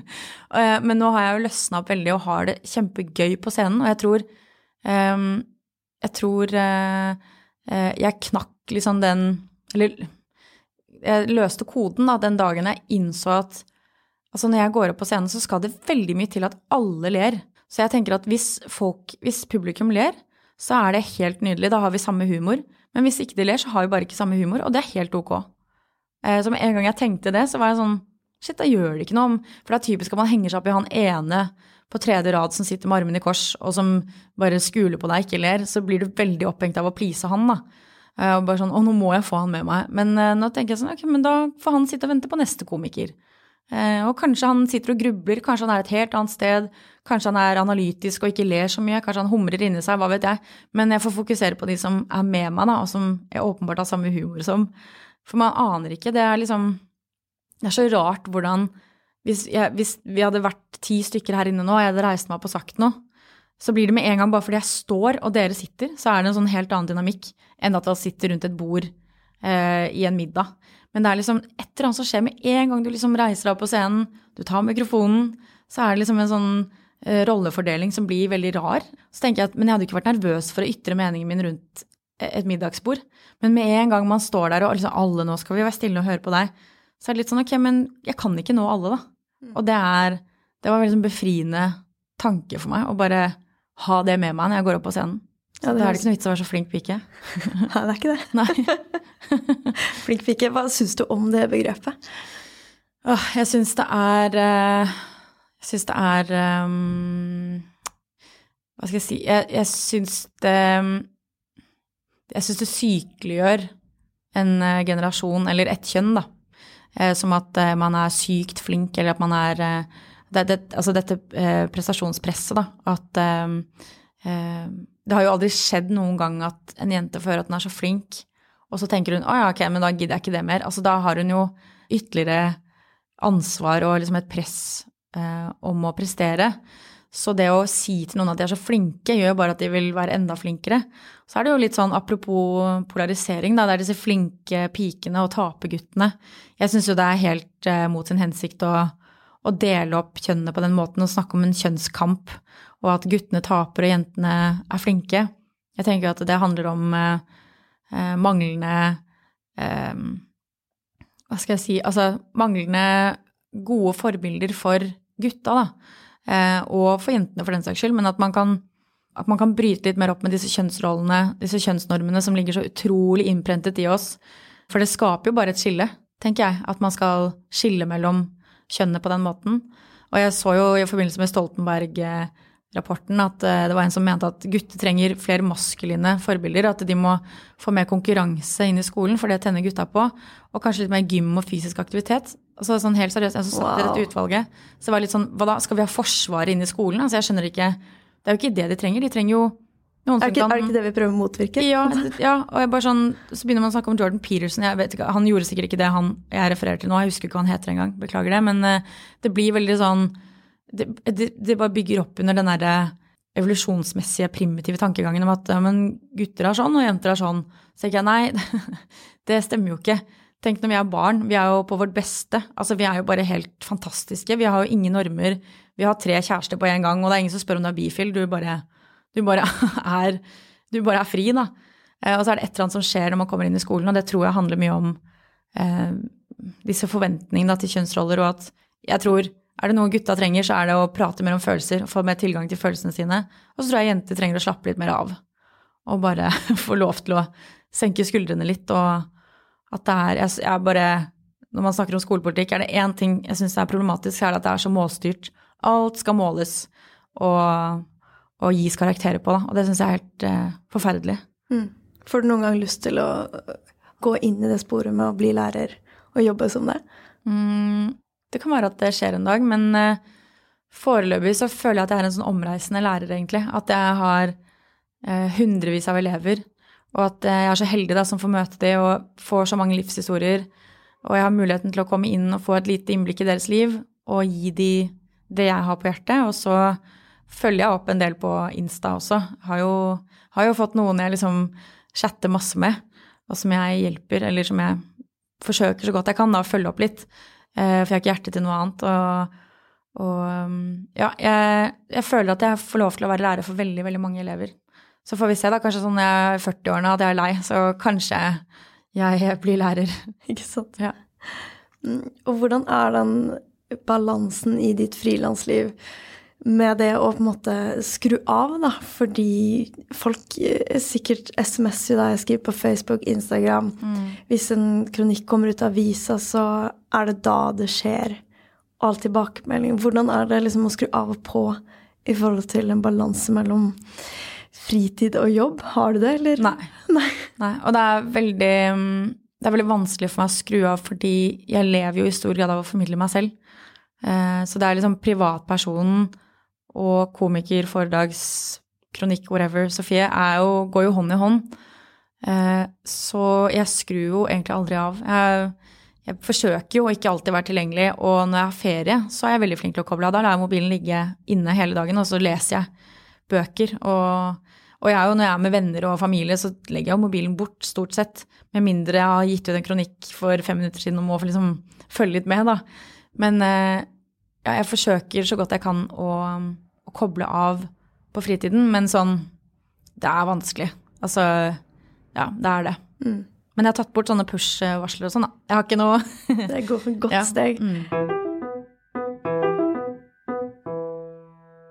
(laughs) Men nå har jeg jo løsna opp veldig og har det kjempegøy på scenen. Og jeg tror Jeg tror jeg knakk liksom den Eller jeg løste koden da, den dagen jeg innså at altså når jeg går opp på scenen, så skal det veldig mye til at alle ler. Så jeg tenker at hvis folk, hvis publikum ler, så er det helt nydelig. Da har vi samme humor. Men hvis ikke de ler, så har vi bare ikke samme humor, og det er helt ok. Eh, så med en gang jeg tenkte det, så var jeg sånn Shit, da gjør det ikke noe om For det er typisk at man henger seg opp i han ene på tredje rad som sitter med armene i kors, og som bare skuler på deg, ikke ler. Så blir du veldig opphengt av å please han, da. Eh, og bare sånn Å, nå må jeg få han med meg. Men uh, nå tenker jeg sånn Ok, men da får han sitte og vente på neste komiker. Uh, og kanskje han sitter og grubler, kanskje han er et helt annet sted. Kanskje han er analytisk og ikke ler så mye, kanskje han humrer inni seg, hva vet jeg. Men jeg får fokusere på de som er med meg, da, og som jeg åpenbart har samme humor som. For man aner ikke. Det er liksom Det er så rart hvordan hvis, jeg, hvis vi hadde vært ti stykker her inne nå, og jeg hadde reist meg opp og sagt noe, så blir det med en gang bare fordi jeg står og dere sitter, så er det en sånn helt annen dynamikk enn at dere sitter rundt et bord eh, i en middag. Men det er liksom et eller annet som skjer med en gang du liksom reiser deg opp på scenen, du tar mikrofonen, så er det liksom en sånn eh, rollefordeling som blir veldig rar. Så tenker jeg at men jeg hadde ikke vært nervøs for å ytre meningen min rundt et middagsbord. Men med en gang man står der og liksom alle nå skal vi være stille og høre på deg, så er det litt sånn ok, men jeg kan ikke nå alle, da. Mm. Og det er Det var veldig sånn befriende tanke for meg å bare ha det med meg når jeg går opp på scenen. Ja, da er det ikke noe vits å være så flink pike. (laughs) Nei, det er ikke det. Nei. (laughs) flink pike, hva syns du om det begrepet? Åh, jeg syns det er eh, Jeg syns det er um, Hva skal jeg si Jeg, jeg syns det Jeg syns det sykeliggjør en eh, generasjon, eller ett kjønn, da. Som at man er sykt flink, eller at man er det, det, altså dette eh, prestasjonspresset, da. At eh, eh, Det har jo aldri skjedd noen gang at en jente får høre at hun er så flink, og så tenker hun å ja, ok, men da gidder jeg ikke det mer. Altså da har hun jo ytterligere ansvar og liksom et press eh, om å prestere. Så det å si til noen at de er så flinke, gjør bare at de vil være enda flinkere. Så er det jo litt sånn apropos polarisering, da. Det er disse flinke pikene og taperguttene. Jeg syns jo det er helt eh, mot sin hensikt å å dele opp kjønnene på den måten og snakke om en kjønnskamp, og at guttene taper og jentene er flinke. Jeg tenker at det handler om eh, eh, manglende eh, Hva skal jeg si Altså manglende gode forbilder for gutta, da. Eh, og for jentene, for den saks skyld. Men at man, kan, at man kan bryte litt mer opp med disse kjønnsrollene, disse kjønnsnormene som ligger så utrolig innprentet i oss. For det skaper jo bare et skille, tenker jeg. At man skal skille mellom kjønnet på den måten. Og jeg så jo i forbindelse med Stoltenberg rapporten at eh, det var en som mente at gutter trenger flere maskuline forbilder. At de må få mer konkurranse inn i skolen, for det tenner gutta på. Og kanskje litt mer gym og fysisk aktivitet. Altså sånn helt seriøst, jeg som satt i dette utvalget, så var det litt sånn Hva da, skal vi ha Forsvaret inn i skolen? Altså jeg skjønner ikke Det er jo ikke det de trenger. De trenger jo er, ikke, kan, er det ikke det vi prøver å motvirke? Ja, ja, og sånn, så begynner man å snakke om Jordan Peterson. Ikke, Han gjorde sikkert ikke det han jeg refererer til nå, jeg husker ikke hva han heter engang. Beklager det. Men uh, det blir veldig sånn det, det, det, bare bygger opp under den derre evolusjonsmessige, primitive tankegangen om at ja, men gutter er sånn og jenter er sånn. Så tenker jeg nei, (laughs) det stemmer jo ikke. Tenk når vi er barn, vi er jo på vårt beste. Altså vi er jo bare helt fantastiske. Vi har jo ingen normer. Vi har tre kjærester på en gang, og det er ingen som spør om du er bifil. Du bare, du bare, (laughs) er, du bare er, fri, da. Eh, og så er det et eller annet som skjer når man kommer inn i skolen, og det tror jeg handler mye om eh, disse forventningene til kjønnsroller, og at jeg tror er det noe gutta trenger, så er det å prate mer om følelser, få mer tilgang til følelsene sine. Og så tror jeg jenter trenger å slappe litt mer av. Og bare (laughs) få lov til å senke skuldrene litt. Og at det er jeg, jeg bare Når man snakker om skolepolitikk, er det én ting jeg syns er problematisk, er at det er så målstyrt. Alt skal måles og, og gis karakterer på, da. Og det syns jeg er helt eh, forferdelig. Mm. Får du noen gang lyst til å gå inn i det sporet med å bli lærer og jobbe som det? Mm, det kan være at det skjer en dag, men uh, foreløpig så føler jeg at jeg er en sånn omreisende lærer, egentlig. At jeg har uh, hundrevis av elever, og at uh, jeg er så heldig da som får møte dem og får så mange livshistorier. Og jeg har muligheten til å komme inn og få et lite innblikk i deres liv og gi dem det jeg har på hjertet. Og så følger jeg opp en del på Insta også. Har jo, har jo fått noen jeg liksom chatter masse med, og som jeg hjelper, eller som jeg forsøker så godt jeg kan da å følge opp litt. Eh, for jeg har ikke hjerte til noe annet. Og, og um, ja, jeg, jeg, føler at jeg får lov til å være lærer for veldig, veldig mange elever. Så får vi se, da. Kanskje sånn når jeg er 40-årene at jeg er lei, så kanskje jeg blir lærer. (laughs) Ikke sant. Ja. Mm, og hvordan er den balansen i ditt frilansliv? Med det å på en måte skru av, da, fordi folk eh, sikkert SMS-er deg, skriver på Facebook, Instagram. Mm. Hvis en kronikk kommer ut av avisa, så er det da det skjer. All tilbakemelding. Hvordan er det liksom å skru av og på i forhold til en balanse mellom fritid og jobb? Har du det, eller? Nei. (laughs) Nei. Nei. Og det er veldig mm, det er veldig vanskelig for meg å skru av, fordi jeg lever jo i stor grad av å formidle meg selv. Eh, så det er liksom privatpersonen og komiker, foredrags, kronikk, whatever, Sofie, jo, går jo hånd i hånd. Eh, så jeg skrur jo egentlig aldri av. Jeg, jeg, forsøker jo å ikke alltid være tilgjengelig, og når jeg har ferie, så er jeg veldig flink til å koble av. Da lar jeg mobilen ligge inne hele dagen, og så leser jeg bøker. Og, og jeg jo, når jeg er med venner og familie, så legger jeg jo mobilen bort, stort sett. Med mindre jeg har gitt ut en kronikk for fem minutter siden og må liksom følge litt med, da. Men eh, ja, jeg forsøker så godt jeg kan å, å, koble av på fritiden, men sånn Det er vanskelig. Altså, ja, det er det. Mm. Men jeg har tatt bort sånne push-varsler og sånn, da. Jeg har ikke noe Det går et godt (laughs) ja. steg. Mm.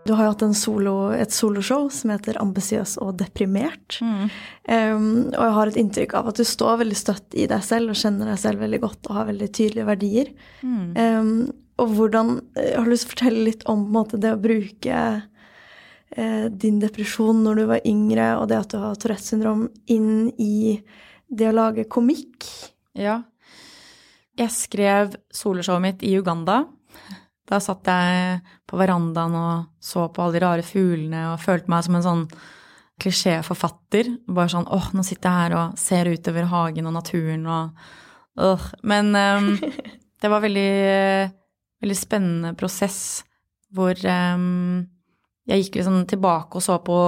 Du har jo hatt solo, et soloshow som heter 'Ambisiøs og deprimert'. Mm. Um, og jeg har et inntrykk av at du står veldig støtt i deg selv og kjenner deg selv veldig godt og har veldig tydelige verdier. Um, og hvordan Jeg Har lyst til å fortelle litt om måte, det å bruke eh, din depresjon når du var yngre, og det at du har Tourettes syndrom, inn i det å lage komikk? Ja. Jeg skrev soloshowet mitt i Uganda. Da satt jeg på verandaen og så på alle de rare fuglene og følte meg som en sånn klisjéforfatter. Bare sånn åh, nå sitter jeg her og ser utover hagen og naturen og øh. Men um, (laughs) det var veldig veldig spennende prosess hvor um, jeg gikk liksom tilbake og så på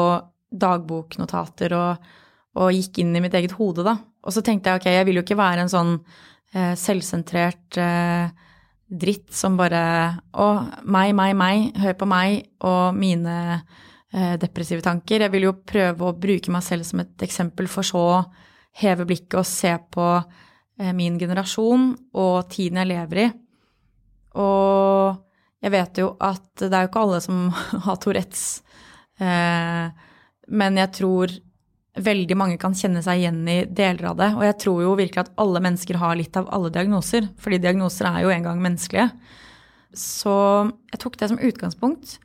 dagboknotater og, og, gikk inn i mitt eget hode, da. Og så tenkte jeg ok, jeg vil jo ikke være en sånn uh, selvsentrert uh, dritt som bare Å, meg, meg, meg, hør på meg og mine uh, depressive tanker. Jeg vil jo prøve å bruke meg selv som et eksempel, for så å heve blikket og se på min generasjon og tiden jeg lever i og jeg vet jo at det er jo ikke alle som (laughs) har Tourettes, eh, men jeg tror veldig mange kan kjenne seg igjen i deler av det. Og jeg tror jo virkelig at alle mennesker har litt av alle diagnoser, fordi diagnoser er jo en gang menneskelige. Så jeg tok det som utgangspunkt.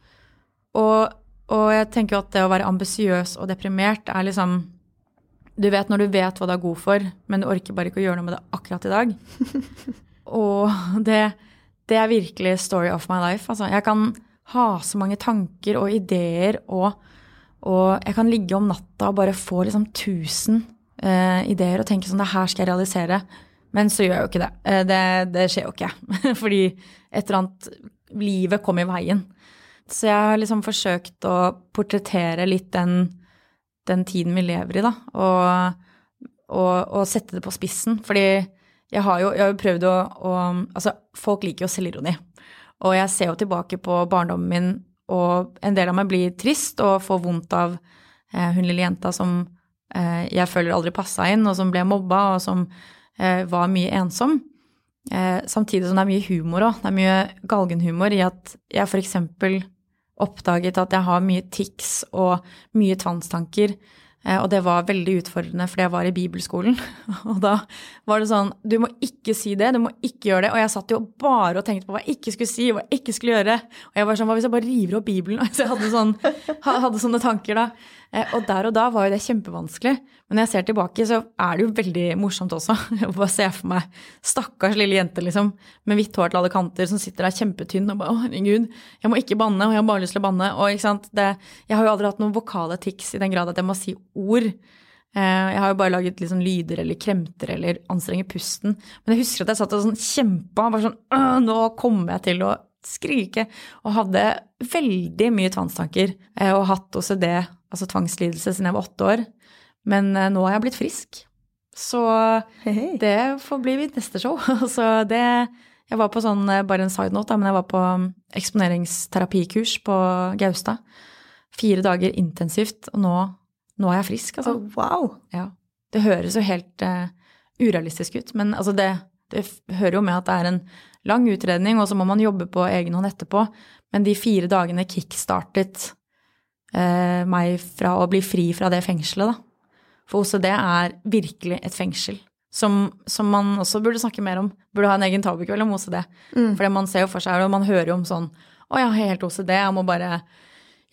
Og Og jeg tenker jo at det å være ambisiøs og deprimert er liksom Du vet når du vet hva du er god for, men du orker bare ikke å gjøre noe med det akkurat i dag. (laughs) og det, det er virkelig story of my life. Altså, jeg kan ha så mange tanker og ideer, og, og jeg kan ligge om natta og bare få liksom tusen uh, ideer og tenke sånn Det her skal jeg realisere. Men så gjør jeg jo ikke det. Uh, det, det skjer jo ikke. (laughs) Fordi et eller annet Livet kom i veien. Så jeg har liksom forsøkt å portrettere litt den, den tiden vi lever i, da. Og, og, og, sette det på spissen. Fordi jeg har jo, jeg har prøvd å, å, Altså, folk liker jo selvironi. Og jeg ser jo tilbake på barndommen min, og en del av meg blir trist og får vondt av eh, hun lille jenta som eh, jeg føler aldri passa inn, og som ble mobba, og som eh, var mye ensom. Eh, samtidig som det er mye humor òg. Det er mye galgenhumor i at jeg eksempel oppdaget at jeg har mye tics og mye tvangstanker. Eh, og det var veldig utfordrende fordi jeg var i bibelskolen. (laughs) Og da var det sånn Du må ikke si det, du må ikke gjøre det. Og jeg satt jo bare og tenkte på hva jeg ikke skulle si, hva jeg ikke skulle gjøre. Og jeg var sånn Hva hvis jeg bare river opp Bibelen? (laughs) Så jeg hadde, sånn, hadde sånne tanker da. Eh, og der og da var jo det kjempevanskelig. Men når jeg ser tilbake, så er det jo veldig morsomt også. (laughs) å bare se for meg stakkars lille jente liksom, med hvitt hår til alle kanter som sitter der kjempetynn og bare å herregud, jeg må ikke banne, og jeg har bare lyst til å banne. Og ikke sant, det, jeg har jo aldri hatt noen vokale tics i den grad at jeg må si ord. Eh, jeg har jo bare laget liksom lyder eller kremter eller anstrenger pusten. Men jeg husker at jeg satt og sånn kjempa. Bare sånn Nå kommer jeg til å skrike. Og hadde veldig mye tvangstanker. Eh, og hatt OCD, altså tvangslidelse, siden jeg var åtte år. Men eh, nå har jeg blitt frisk. Så det får bli mitt neste show. (laughs) Så det Jeg var på sånn, eh, bare en side note, da, men jeg var på mm, eksponeringsterapikurs på Gaustad. Fire dager intensivt, og nå, nå er jeg frisk, altså. Oh, wow. Ja. Det høres jo helt uh, urealistisk ut, men altså det, det hører jo med at det er en lang utredning, og så må man jobbe på egen hånd etterpå. Men de fire dagene kickstartet meg fra å bli fri fra det fengselet, da. For OCD er virkelig et fengsel. Som, som, man også burde snakke mer om. Burde ha en egen tabukveld om OCD. Mm. For man ser jo for seg, og man hører jo om sånn Å, jeg har helt OCD, jeg må bare,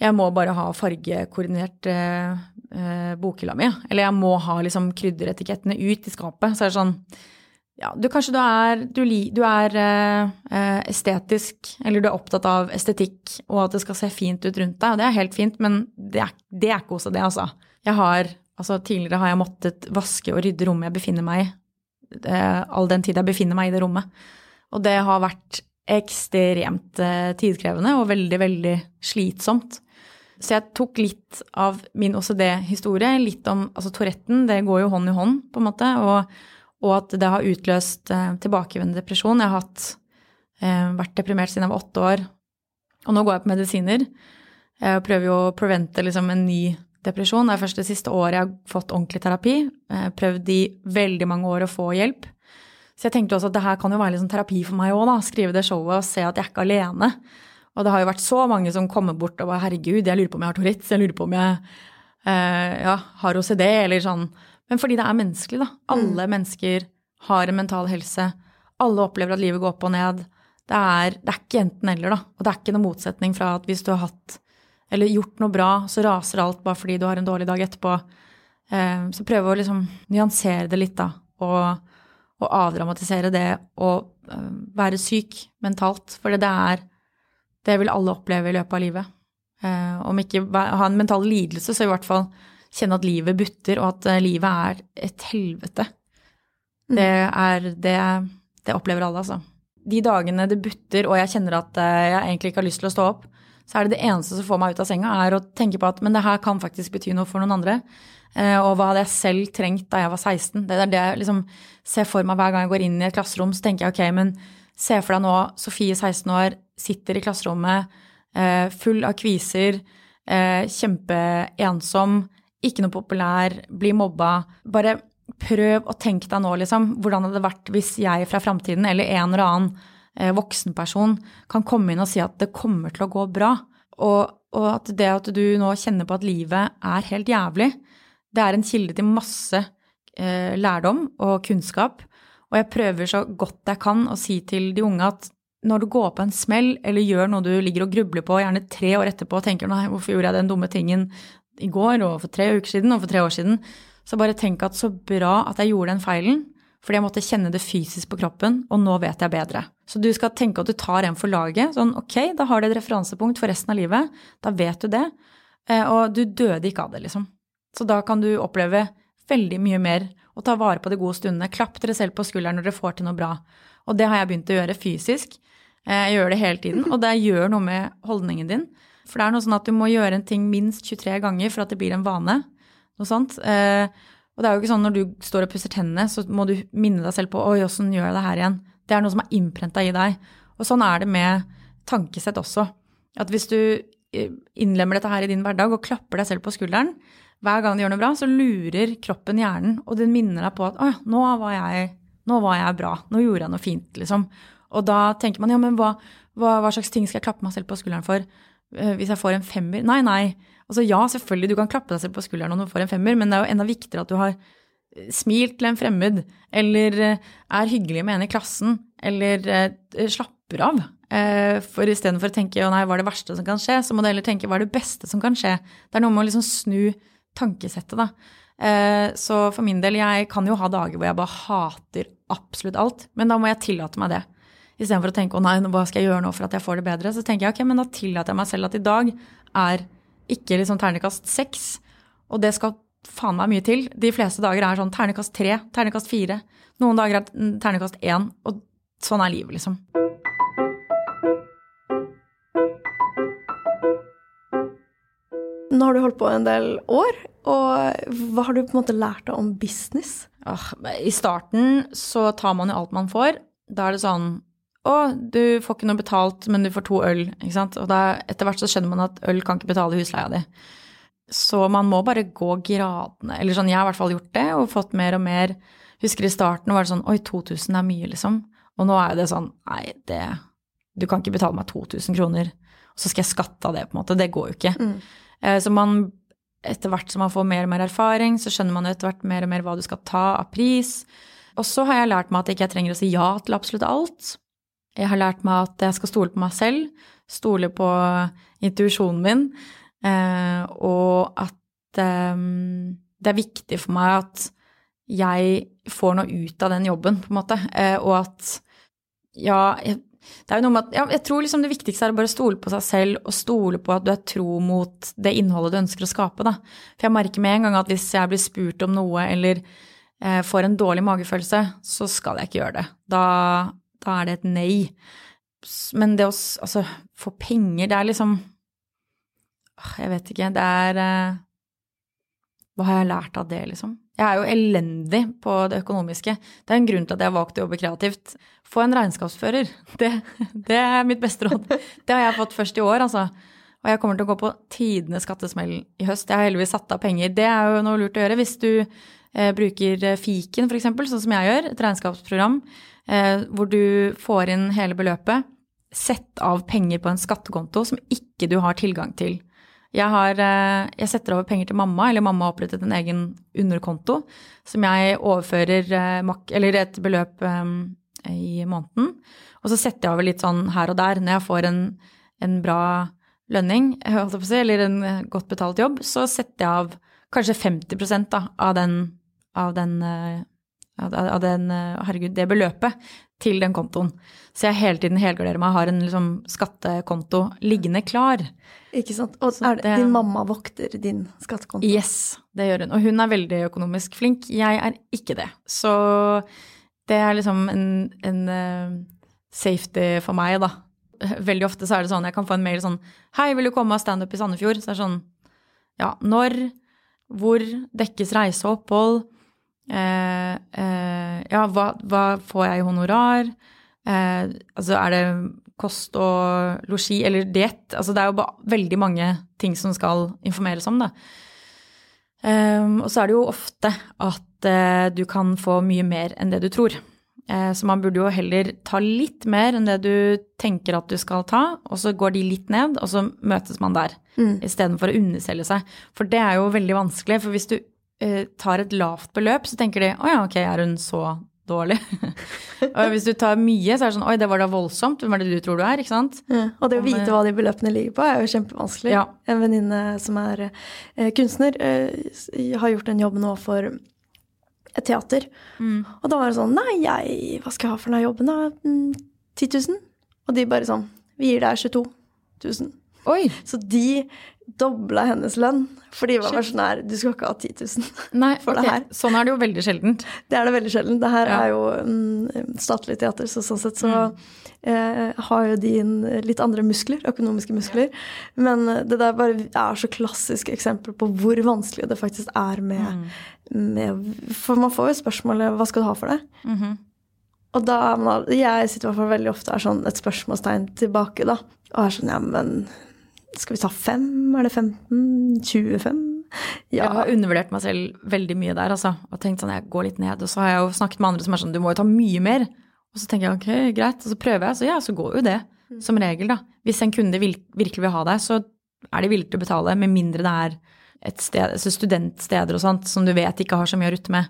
jeg må bare ha fargekoordinert eh, eh, bokhylla mi. Eller jeg må ha liksom krydderetikettene ut i skapet. Så er det sånn ja, du kanskje du er, du, du er uh, estetisk, eller du er opptatt av estetikk og at det skal se fint ut rundt deg, og det er helt fint, men det er, det er ikke det, altså. Jeg har, altså tidligere har jeg måttet vaske og rydde rommet jeg befinner meg i, uh, all den tid jeg befinner meg i det rommet. Og det har vært ekstremt uh, tidkrevende og veldig, veldig slitsomt. Så jeg tok litt av min OCD-historie, litt om altså Touretten, det går jo hånd i hånd, på en måte. og og at det har utløst eh, tilbakevendende depresjon. Jeg har hatt, eh, vært deprimert siden jeg var åtte år, og nå går jeg på medisiner. Jeg prøver jo å prevente liksom, en ny depresjon. Det er først det siste året jeg har fått ordentlig terapi. Jeg har prøvd i veldig mange år å få hjelp. Så jeg tenkte også at det her kan jo være liksom terapi for meg òg. Skrive det showet og se at jeg er ikke alene. Og det har jo vært så mange som kommer bort og bare herregud, jeg lurer på om jeg har Tourettes, jeg lurer på om jeg eh, ja, har OCD, eller sånn. Men fordi det er menneskelig, da. Alle mm. mennesker har en mental helse. Alle opplever at livet går opp og ned. Det er, det er ikke enten-eller, da. Og det er ikke noen motsetning fra at hvis du har hatt eller gjort noe bra, så raser alt bare fordi du har en dårlig dag etterpå. Eh, så prøve å liksom nyansere det litt, da. Og, og avdramatisere det å eh, være syk mentalt. For det er Det vil alle oppleve i løpet av livet. Eh, om ikke ha en mental lidelse, så i hvert fall kjenne at livet butter, og at eh, livet er et helvete. Mm. Det er det, det opplever alle, altså. De dagene det butter, og jeg kjenner at eh, jeg egentlig ikke har lyst til å stå opp, så er det det eneste som får meg ut av senga, er å tenke på at men det her kan faktisk bety noe for noen andre. Eh, og hva hadde jeg selv trengt da jeg var 16? Det er det jeg liksom ser for meg hver gang jeg går inn i et klasserom. Så tenker jeg ok, men se for deg nå Sofie, 16 år, sitter i klasserommet full av kviser, kjempeensom, ikke noe populær, bli mobba. Bare prøv å tenke deg nå, liksom. Hvordan hadde det vært hvis jeg fra framtiden, eller en eller annen eh, voksenperson, kan komme inn og si at det kommer til å gå bra. Og, og, at det at du nå kjenner på at livet er helt jævlig, det er en kilde til masse eh, lærdom og kunnskap. Og jeg prøver så godt jeg kan å si til de unge at når du går på en smell eller gjør noe du ligger og grubler på gjerne tre år etterpå og tenker nei, hvorfor gjorde jeg den dumme tingen i går og for tre uker siden og for tre år siden, så bare tenk at så bra at jeg gjorde den feilen, fordi jeg måtte kjenne det fysisk på kroppen, og nå vet jeg bedre. Så du skal tenke at du tar en for laget. Sånn ok, da har du et referansepunkt for resten av livet. Da vet du det. Eh, og du døde ikke av det, liksom. Så da kan du oppleve veldig mye mer og ta vare på de gode stundene. Klapp dere selv på skulderen når dere får til noe bra. Og det har jeg begynt å gjøre fysisk. Eh, jeg gjør det hele tiden, og det gjør noe med holdningen din. For det er noe sånn at du må gjøre en ting minst 23 ganger for at det blir en vane. Noe sånt. Eh, og det er jo ikke sånn når du står og pusser tennene, så må du minne deg selv på oi, åssen gjør jeg det her igjen? Det er noe som er innprenta i deg. Og sånn er det med tankesett også. At hvis du eh, innlemmer dette her i din hverdag og klapper deg selv på skulderen hver gang du gjør noe bra, så lurer kroppen hjernen, og den minner deg på at å ja, nå var jeg, nå var jeg bra, nå gjorde jeg noe fint, liksom. Og da tenker man ja, men hva, hva, hva slags ting skal jeg klappe meg selv på skulderen for? Eh, hvis jeg får en femmer? Nei, nei. Altså ja, selvfølgelig, du kan klappe deg selv på skulderen når du får en femmer, men det er jo enda viktigere at du har eh, smilt til en fremmed, eller eh, er hyggelig med en i klassen, eller slapper av. For istedenfor å tenke å nei, hva er det verste som kan skje, så må du heller tenke hva er det beste som kan skje. Det er noe med å liksom snu tankesettet, da. Så for min del, jeg kan jo ha dager hvor jeg bare hater absolutt alt, men da må jeg tillate meg det. Istedenfor å tenke å nei, hva skal jeg gjøre nå for at jeg får det bedre, så tenker jeg ok, men da tillater jeg meg selv at i dag er ikke liksom ternekast seks, og det skal faen meg mye til. De fleste dager er sånn ternekast tre, ternekast fire. Noen dager er ternekast én, og sånn er livet, liksom. Nå har du holdt på en del år, og hva har du på en måte lært deg om business? I starten så tar man jo alt man får. Da er det sånn å, du får ikke noe betalt, men du får to øl. ikke sant? Og da, etter hvert så skjønner man at øl kan ikke betale husleia di. Så man må bare gå gradene. Eller sånn, jeg har i hvert fall gjort det og fått mer og mer. Husker i starten var det sånn oi, 2000 er mye, liksom. Og nå er det sånn nei, det Du kan ikke betale meg 2000 kroner, og så skal jeg skatte av det, på en måte. Det går jo ikke. Mm. Eh, så man etter hvert som man får mer og mer erfaring, så skjønner man etter hvert mer og mer hva du skal ta av pris. Og så har jeg lært meg at jeg ikke trenger å si ja til absolutt alt. Jeg har lært meg at jeg skal stole på meg selv, stole på intuisjonen min, eh, og at eh, det er viktig for meg at jeg får noe ut av den jobben, på en måte, eh, og at ja, det er jo noe med at ja, jeg tror liksom det viktigste er å bare stole på seg selv og stole på at du er tro mot det innholdet du ønsker å skape. Da. For jeg merker med en gang at hvis jeg blir spurt om noe eller eh, får en dårlig magefølelse, så skal jeg ikke gjøre det. Da, da er det et nei. Men det å altså, få penger, det er liksom Jeg vet ikke. Det er eh, Hva har jeg lært av det, liksom? Jeg er jo elendig på det økonomiske. Det er en grunn til at jeg har valgt å jobbe kreativt. Få en regnskapsfører. (laughs) Det, det er mitt beste råd. Det har jeg fått først i år, altså. Og jeg kommer til å gå på tidenes skattesmell i høst. Jeg har heldigvis satt av penger. Det er jo noe lurt å gjøre hvis du bruker fiken, f.eks., sånn som jeg gjør, et regnskapsprogram eh, hvor du får inn hele beløpet. Sett av penger på en skattekonto som ikke du har tilgang til. Jeg, har, eh, jeg setter over penger til mamma, eller mamma har opprettet en egen underkonto som jeg overfører eh, eller et beløp eh, i måneden. Og så setter jeg over litt sånn her og der. Når jeg får en, en bra lønning, eller en godt betalt jobb, så setter jeg av kanskje 50 da, av den, av den av, den, eh, herregud, det beløpet til den kontoen. Så jeg hele tiden helgarderer meg og har en liksom, skattekonto liggende klar. Ikke sant. Og er det, din mamma vokter din skattekonto? Yes, det gjør hun. Og hun er veldig økonomisk flink. Jeg er ikke det. Så det er liksom en, en uh, safety for meg, da. Veldig ofte så er det sånn, jeg kan få en mail sånn Hei, vil du komme og standup i Sandefjord? Så det er sånn Ja, når? Hvor? Dekkes reise og opphold? Eh, eh, ja, hva, hva, får jeg i honorar? Eh, altså er det kost og losji eller diett? Altså det er jo veldig mange ting som skal informeres om, da. Um, og så er det jo ofte at uh, du kan få mye mer enn det du tror. Så man burde jo heller ta litt mer enn det du tenker at du skal ta, og så går de litt ned, og så møtes man der. Mm. Istedenfor å underselge seg. For det er jo veldig vanskelig, for hvis du Eh, tar et lavt beløp, så tenker de å ja, ok, er hun så dårlig. (laughs) og hvis du tar mye, så er det sånn oi, det var da voldsomt. Hvem er det du tror du er? Ikke sant? Ja, og det å vite hva de beløpene ligger på, er jo kjempevanskelig. Ja. En venninne som er eh, kunstner, eh, har gjort en jobb nå for et teater. Mm. Og da var det sånn Nei, jeg, hva skal jeg ha for denne jobben, da? Mm, 10 000? Og de bare sånn Vi gir deg 22 000. Oi! Så de dobla hennes lønn. Fordi var sånn her Du skal ikke ha 10 000. Nei, (laughs) For det her. Sånn er det jo veldig sjeldent. Det er det veldig sjelden. Det her Ja. er jo mm, statlig teater, så sånn sett så Mm. eh, har jo de litt andre muskler, økonomiske muskler. Men eh, det der bare er så klassisk eksempel på hvor vanskelig det faktisk er med, Mm. med For man får jo spørsmålet 'hva skal du ha for det?' -hmm. Og da er man Jeg sitter i hvert fall veldig ofte er sånn et spørsmålstegn tilbake, da. Og er sånn ja, men skal vi ta fem? Er det 15? 25? Ja. Jeg har undervurdert meg selv veldig mye der, altså. Og tenkt sånn, jeg går litt ned. Og så har jeg jo snakket med andre som er sånn, du må jo ta mye mer. Og så tenker jeg ok, greit. Og så prøver jeg, så ja, så går jo det. Som regel, da. Hvis en kunde virkelig vil ha deg, så er de villige til å betale, med mindre det er et sted, altså studentsteder og sånt, som du vet ikke har så mye å rutte med.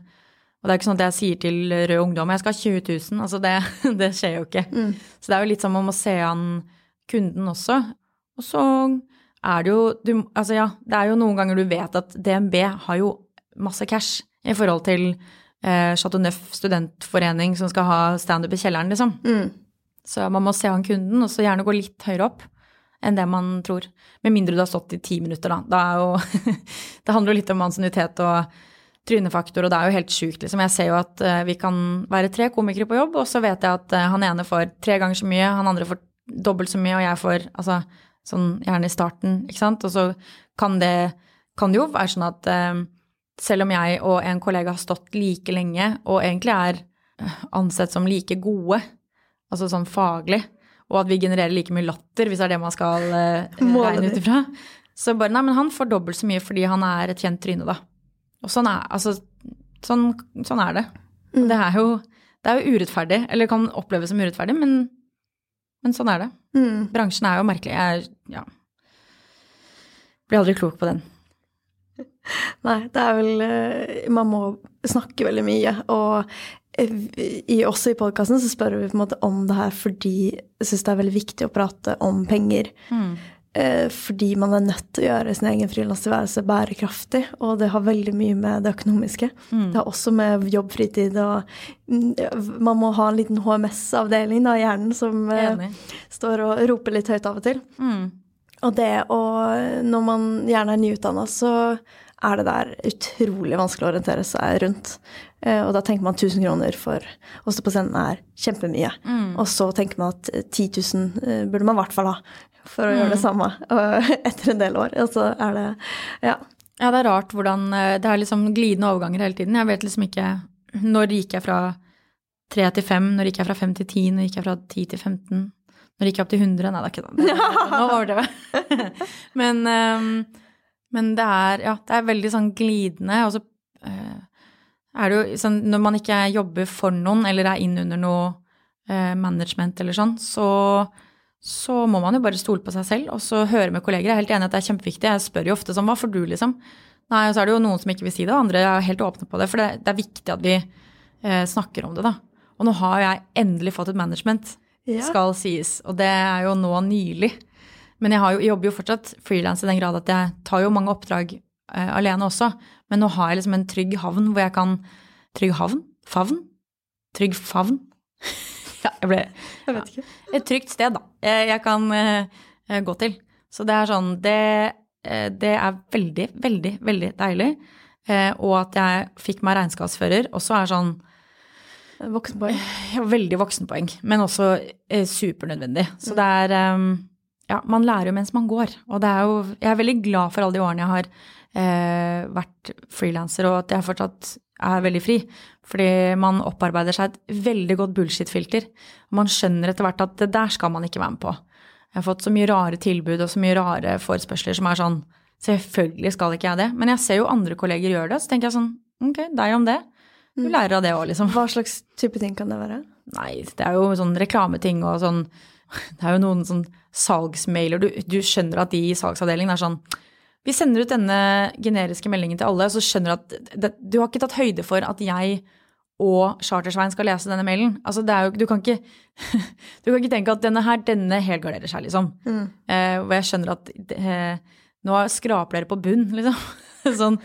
Og det er ikke sånn at jeg sier til Rød Ungdom jeg skal ha 20 000. Altså det, (laughs) det skjer jo ikke. Så det er jo litt som om å se an kunden også. Og så er det jo du, Altså ja, det er jo noen ganger du vet at DNB har jo masse cash i forhold til eh, Chateau Neuf studentforening som skal ha standup i kjelleren, liksom. Mm. Så man må se an kunden, og så gjerne gå litt høyere opp enn det man tror. Med mindre du har stått i ti minutter, da. Det, jo, (laughs) det handler jo litt om ansiennitet og trynefaktor, og det er jo helt sjukt, liksom. Jeg ser jo at eh, vi kan være tre komikere på jobb, og så vet jeg at eh, han ene får tre ganger så mye, han andre får dobbelt så mye, og jeg får altså sånn gjerne i starten, ikke sant. Og så kan det, kan jo være sånn at eh, selv om jeg og en kollega har stått like lenge, og egentlig er eh, ansett som like gode, altså sånn faglig, og at vi genererer like mye latter, hvis det er det man skal eh, regne ut ifra. Så bare, nei, men han får dobbelt så mye fordi han er et kjent tryne, da. Og sånn er, altså, sånn, sånn er det. Mm. Det er jo, det er jo urettferdig, eller kan oppleves som urettferdig, men, men sånn er det. Mm. Bransjen er jo merkelig. Jeg, ja. Blir aldri klok på den. Nei, det er vel eh, Man må snakke veldig mye. Og eh, i, også i podkasten så spør vi på en måte om det her fordi jeg syns det er veldig viktig å prate om penger. Eh, Fordi man er nødt til å gjøre sin egen frilanstilværelse bærekraftig. Og det har veldig mye med det økonomiske. Det har også med jobb, fritid og mm, Man må ha en liten HMS-avdeling i hjernen som eh, Enig. står og roper litt høyt av og til. Mm. Og det å Når man gjerne er nyutdanna, så er det der utrolig vanskelig å orientere seg rundt. Eh, Og da tenker man 1000 kroner for å stå på scenen er kjempemye. Og så tenker man at eh, 10 000 eh, burde man i hvert fall ha for å gjøre det samme (laughs) etter en del år. Og så er det Ja. Ja, det er rart hvordan eh, Det er liksom glidende overganger hele tiden. Jeg vet liksom ikke Når gikk jeg fra tre til fem? Når gikk jeg fra fem til ti? Når gikk jeg fra ti til 15? Når gikk jeg opp til 100? Nei, det er ikke det. (laughs) Nå overdrev jeg. (laughs) Men, ehm, men det er Ja, det er veldig sånn glidende. Og så eh, er det jo sånn Når man ikke jobber for noen, eller er inn under noe eh, management eller sånn, så så må man jo bare stole på seg selv og så høre med kolleger. Jeg er helt enig at det er kjempeviktig. Jeg spør jo ofte sånn, hva får du, liksom? Nei, og så er det jo noen som ikke vil si det, og andre er helt åpne på det. For det, det er viktig at vi eh, snakker om det, da. Og nå har jeg endelig fått et management, Ja. skal sies. Og det er jo nå nylig. Men jeg, har jo, jeg jobber jo fortsatt frilans i den grad at jeg tar jo mange oppdrag uh, alene også. Men nå har jeg liksom en trygg havn hvor jeg kan Trygg havn? Favn? Trygg favn? (laughs) ja, jeg ble Jeg vet ikke. et trygt sted, da. Jeg, jeg kan uh, gå til. Så det er sånn Det, eh, det er veldig, veldig, veldig deilig. Eh, og at jeg fikk meg regnskapsfører også er sånn Voksenpoeng. ja, veldig voksenpoeng, men også eh, supernødvendig. Så det er eh, Ja, man lærer jo mens man går. Og det er jo Jeg er veldig glad for alle de årene jeg har eh, vært frilanser, og at jeg fortsatt er veldig fri. Fordi man opparbeider seg et veldig godt bullshit-filter. Man skjønner etter hvert at det der skal man ikke være med på. Jeg har fått så mye rare tilbud og så mye rare forespørsler som er sånn Selvfølgelig skal ikke jeg det. Men jeg ser jo andre kolleger gjøre det, så tenker jeg sånn Ok, deg om det. Du lærer av det òg, liksom. Hva slags type ting kan det være? Nei, det er jo sånn reklameting og sånn (laughs) Det er jo noen sånn salgsmailer. Du, du skjønner at de i salgsavdelingen er sånn Vi sender ut denne generiske meldingen til alle, og så skjønner du at det, du har ikke tatt høyde for at jeg og Chartersveien skal lese denne mailen. Altså, det er jo, du, kan ikke, (laughs) du kan ikke tenke at denne her, denne helgarderer seg, liksom. Mm. Eh, og jeg skjønner at eh, nå skraper dere på bunn, (laughs) liksom. sånn,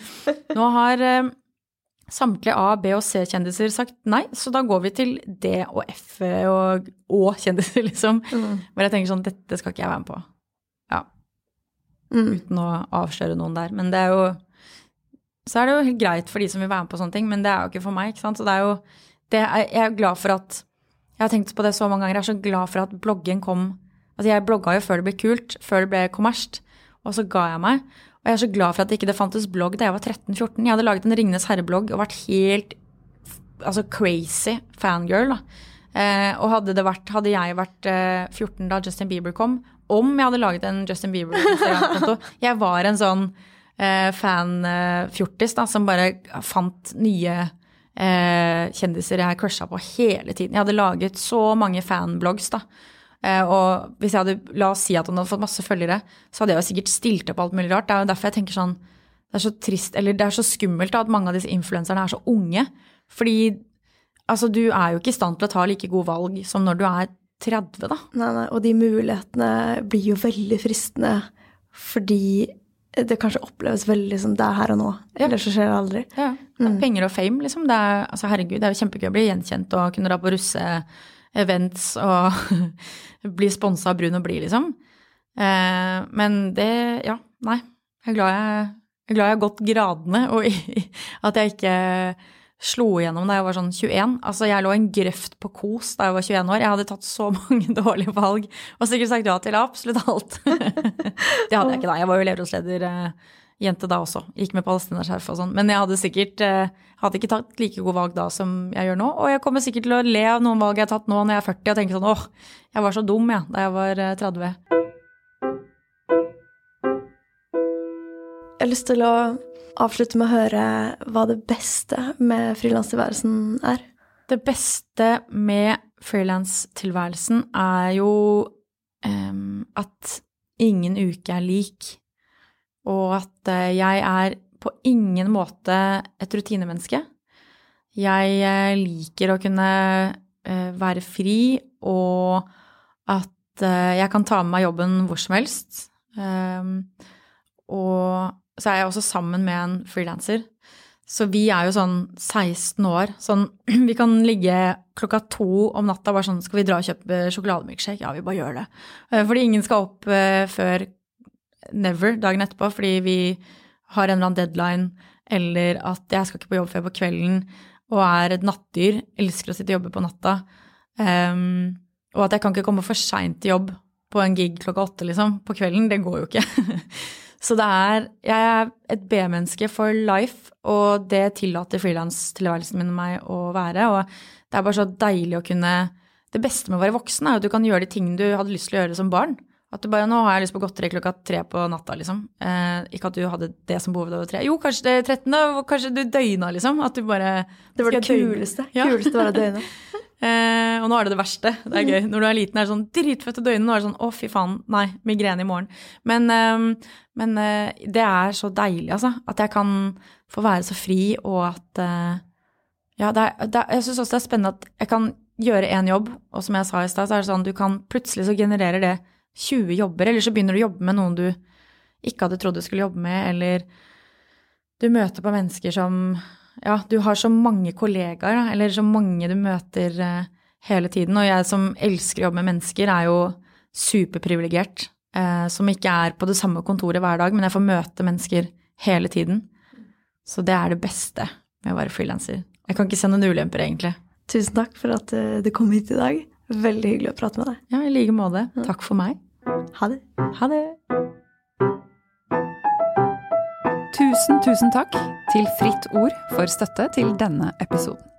nå har eh, samtlige A, B og C-kjendiser sagt nei, så da går vi til D og F og Å-kjendiser, (laughs) liksom. Mm. Hvor jeg tenker sånn, dette skal ikke jeg være med på. Ja. Mm. Uten å avsløre noen der. Men det er jo så er det jo helt greit for de som vil være med på sånne ting, men det er jo ikke for meg. ikke sant? Så det er jo det er, Jeg er glad for at Jeg har tenkt på det så mange ganger. Jeg er så glad for at bloggen kom Altså, jeg blogga jo før det ble kult, før det ble kommersielt, og så ga jeg meg. Og jeg er så glad for at det ikke fantes blogg da jeg var 13-14. Jeg hadde laget en Ringenes herre-blogg og vært helt altså crazy fangirl. da. Eh, og hadde, det vært, hadde jeg vært eh, 14 da Justin Bieber kom, om jeg hadde laget en Justin Bieber-konto (laughs) Jeg var en sånn eh, fan-fjortis da, som bare fant nye eh, kjendiser jeg crusha på hele tiden. Jeg hadde laget så mange fanblogs, da. Eh, og hvis jeg hadde, la oss si at han hadde fått masse følgere, så hadde jeg jo sikkert stilt opp alt mulig rart. Det er jo derfor jeg tenker sånn Det er så trist, eller det er så skummelt da, at mange av disse influenserne er så unge. Fordi altså, du er jo ikke i stand til å ta like gode valg som når du er 30, da. Nei, nei, og de mulighetene blir jo veldig fristende fordi det kanskje oppleves veldig som det er her og nå. Ja. Eller så skjer det aldri. Ja. Mm. Penger og fame, liksom. Det er, altså, herregud, det er jo kjempegøy å bli gjenkjent og kunne dra på russeevents og (laughs) bli sponsa av Brun og blid, liksom. Eh, men det Ja, nei. Jeg er glad jeg, jeg, er glad jeg har gått gradene, og (laughs) at jeg ikke slo igjennom da jeg var sånn 21. Altså, jeg lå en grøft på Kos da jeg var 21 år. Jeg hadde tatt så (laughs) mange dårlige valg og sikkert sagt ja til absolutt alt. det hadde jeg ikke da. Jeg var jo elevrådsleder eh, jente da også. Gikk med palestinaskjerf og sånn. Men jeg hadde sikkert eh, hadde ikke tatt like gode valg da som jeg gjør nå. Og jeg kommer sikkert til å le av noen valg jeg har tatt nå når jeg er 40 og tenke sånn åh, jeg var så dum ja, da jeg var 30. Eh, jeg har lyst til å avslutte med å høre hva det beste med frilanstilværelsen er. Det beste med frilanstilværelsen er jo um, at ingen uke er lik, og at uh, jeg er på ingen måte et rutinemenneske. Jeg uh, liker å kunne uh, være fri, og at jeg kan ta med meg jobben hvor som helst. Um, og så er jeg også sammen med en frilanser. Så vi er jo sånn 16 år. Sånn (clears throat) vi kan ligge klokka to om natta bare sånn Skal vi dra og kjøpe sjokolademilkshake? Ja, vi bare gjør det. Eh, fordi ingen skal opp eh, før never dagen etterpå fordi vi har en eller annen deadline, eller at jeg skal ikke på jobb før på kvelden og er et nattdyr. Elsker å sitte og jobbe på natta. Um, og at jeg kan ikke komme for seint til jobb på en gig klokka åtte, liksom, på kvelden. Det går jo ikke. (laughs) Så det er Jeg er et B-menneske for life, og det tillater frilanstilværelsen min og meg å være. Og det er bare så deilig å kunne Det beste med å være voksen er at du kan gjøre de tingene du hadde lyst til å gjøre som barn. At du bare 'Nå har jeg lyst på godteri klokka tre på natta', liksom. Eh, ikke at du hadde det som behov da du var tre. Jo, kanskje det er 13., da. Kanskje du døgna, liksom. At du bare Det var det kuleste. Ja. Kuleste var å døgne. (laughs) Eh, og nå er det det verste. Det er gøy. Når du er liten, er det sånn dritfett å døgne. Nå er det sånn å, fy faen, nei, migrene i morgen. Men, eh, men det er så deilig, altså. At jeg kan få være så fri, og at eh, Ja, det er, det er, jeg syns også det er spennende at jeg kan gjøre én jobb, og som jeg sa i stad, så er det sånn du kan plutselig så genererer det 20 jobber, eller så begynner du å jobbe med noen du ikke hadde trodd du skulle jobbe med, eller du møter på mennesker som ja, du har så mange kollegaer, eller så mange du møter eh, hele tiden. Og jeg som elsker å jobbe med mennesker, er jo superprivilegert. Eh, som ikke er på det samme kontoret hver dag, men jeg får møte mennesker hele tiden. Så det er det beste med å være frilanser. Jeg kan ikke se noen ulemper, egentlig. Tusen takk for at eh, du kom hit i dag. Veldig hyggelig å prate med deg. Ja, i like måte. Takk for meg. Ha det. Ha det. Tusen, tusen takk til Fritt Ord for støtte til denne episoden.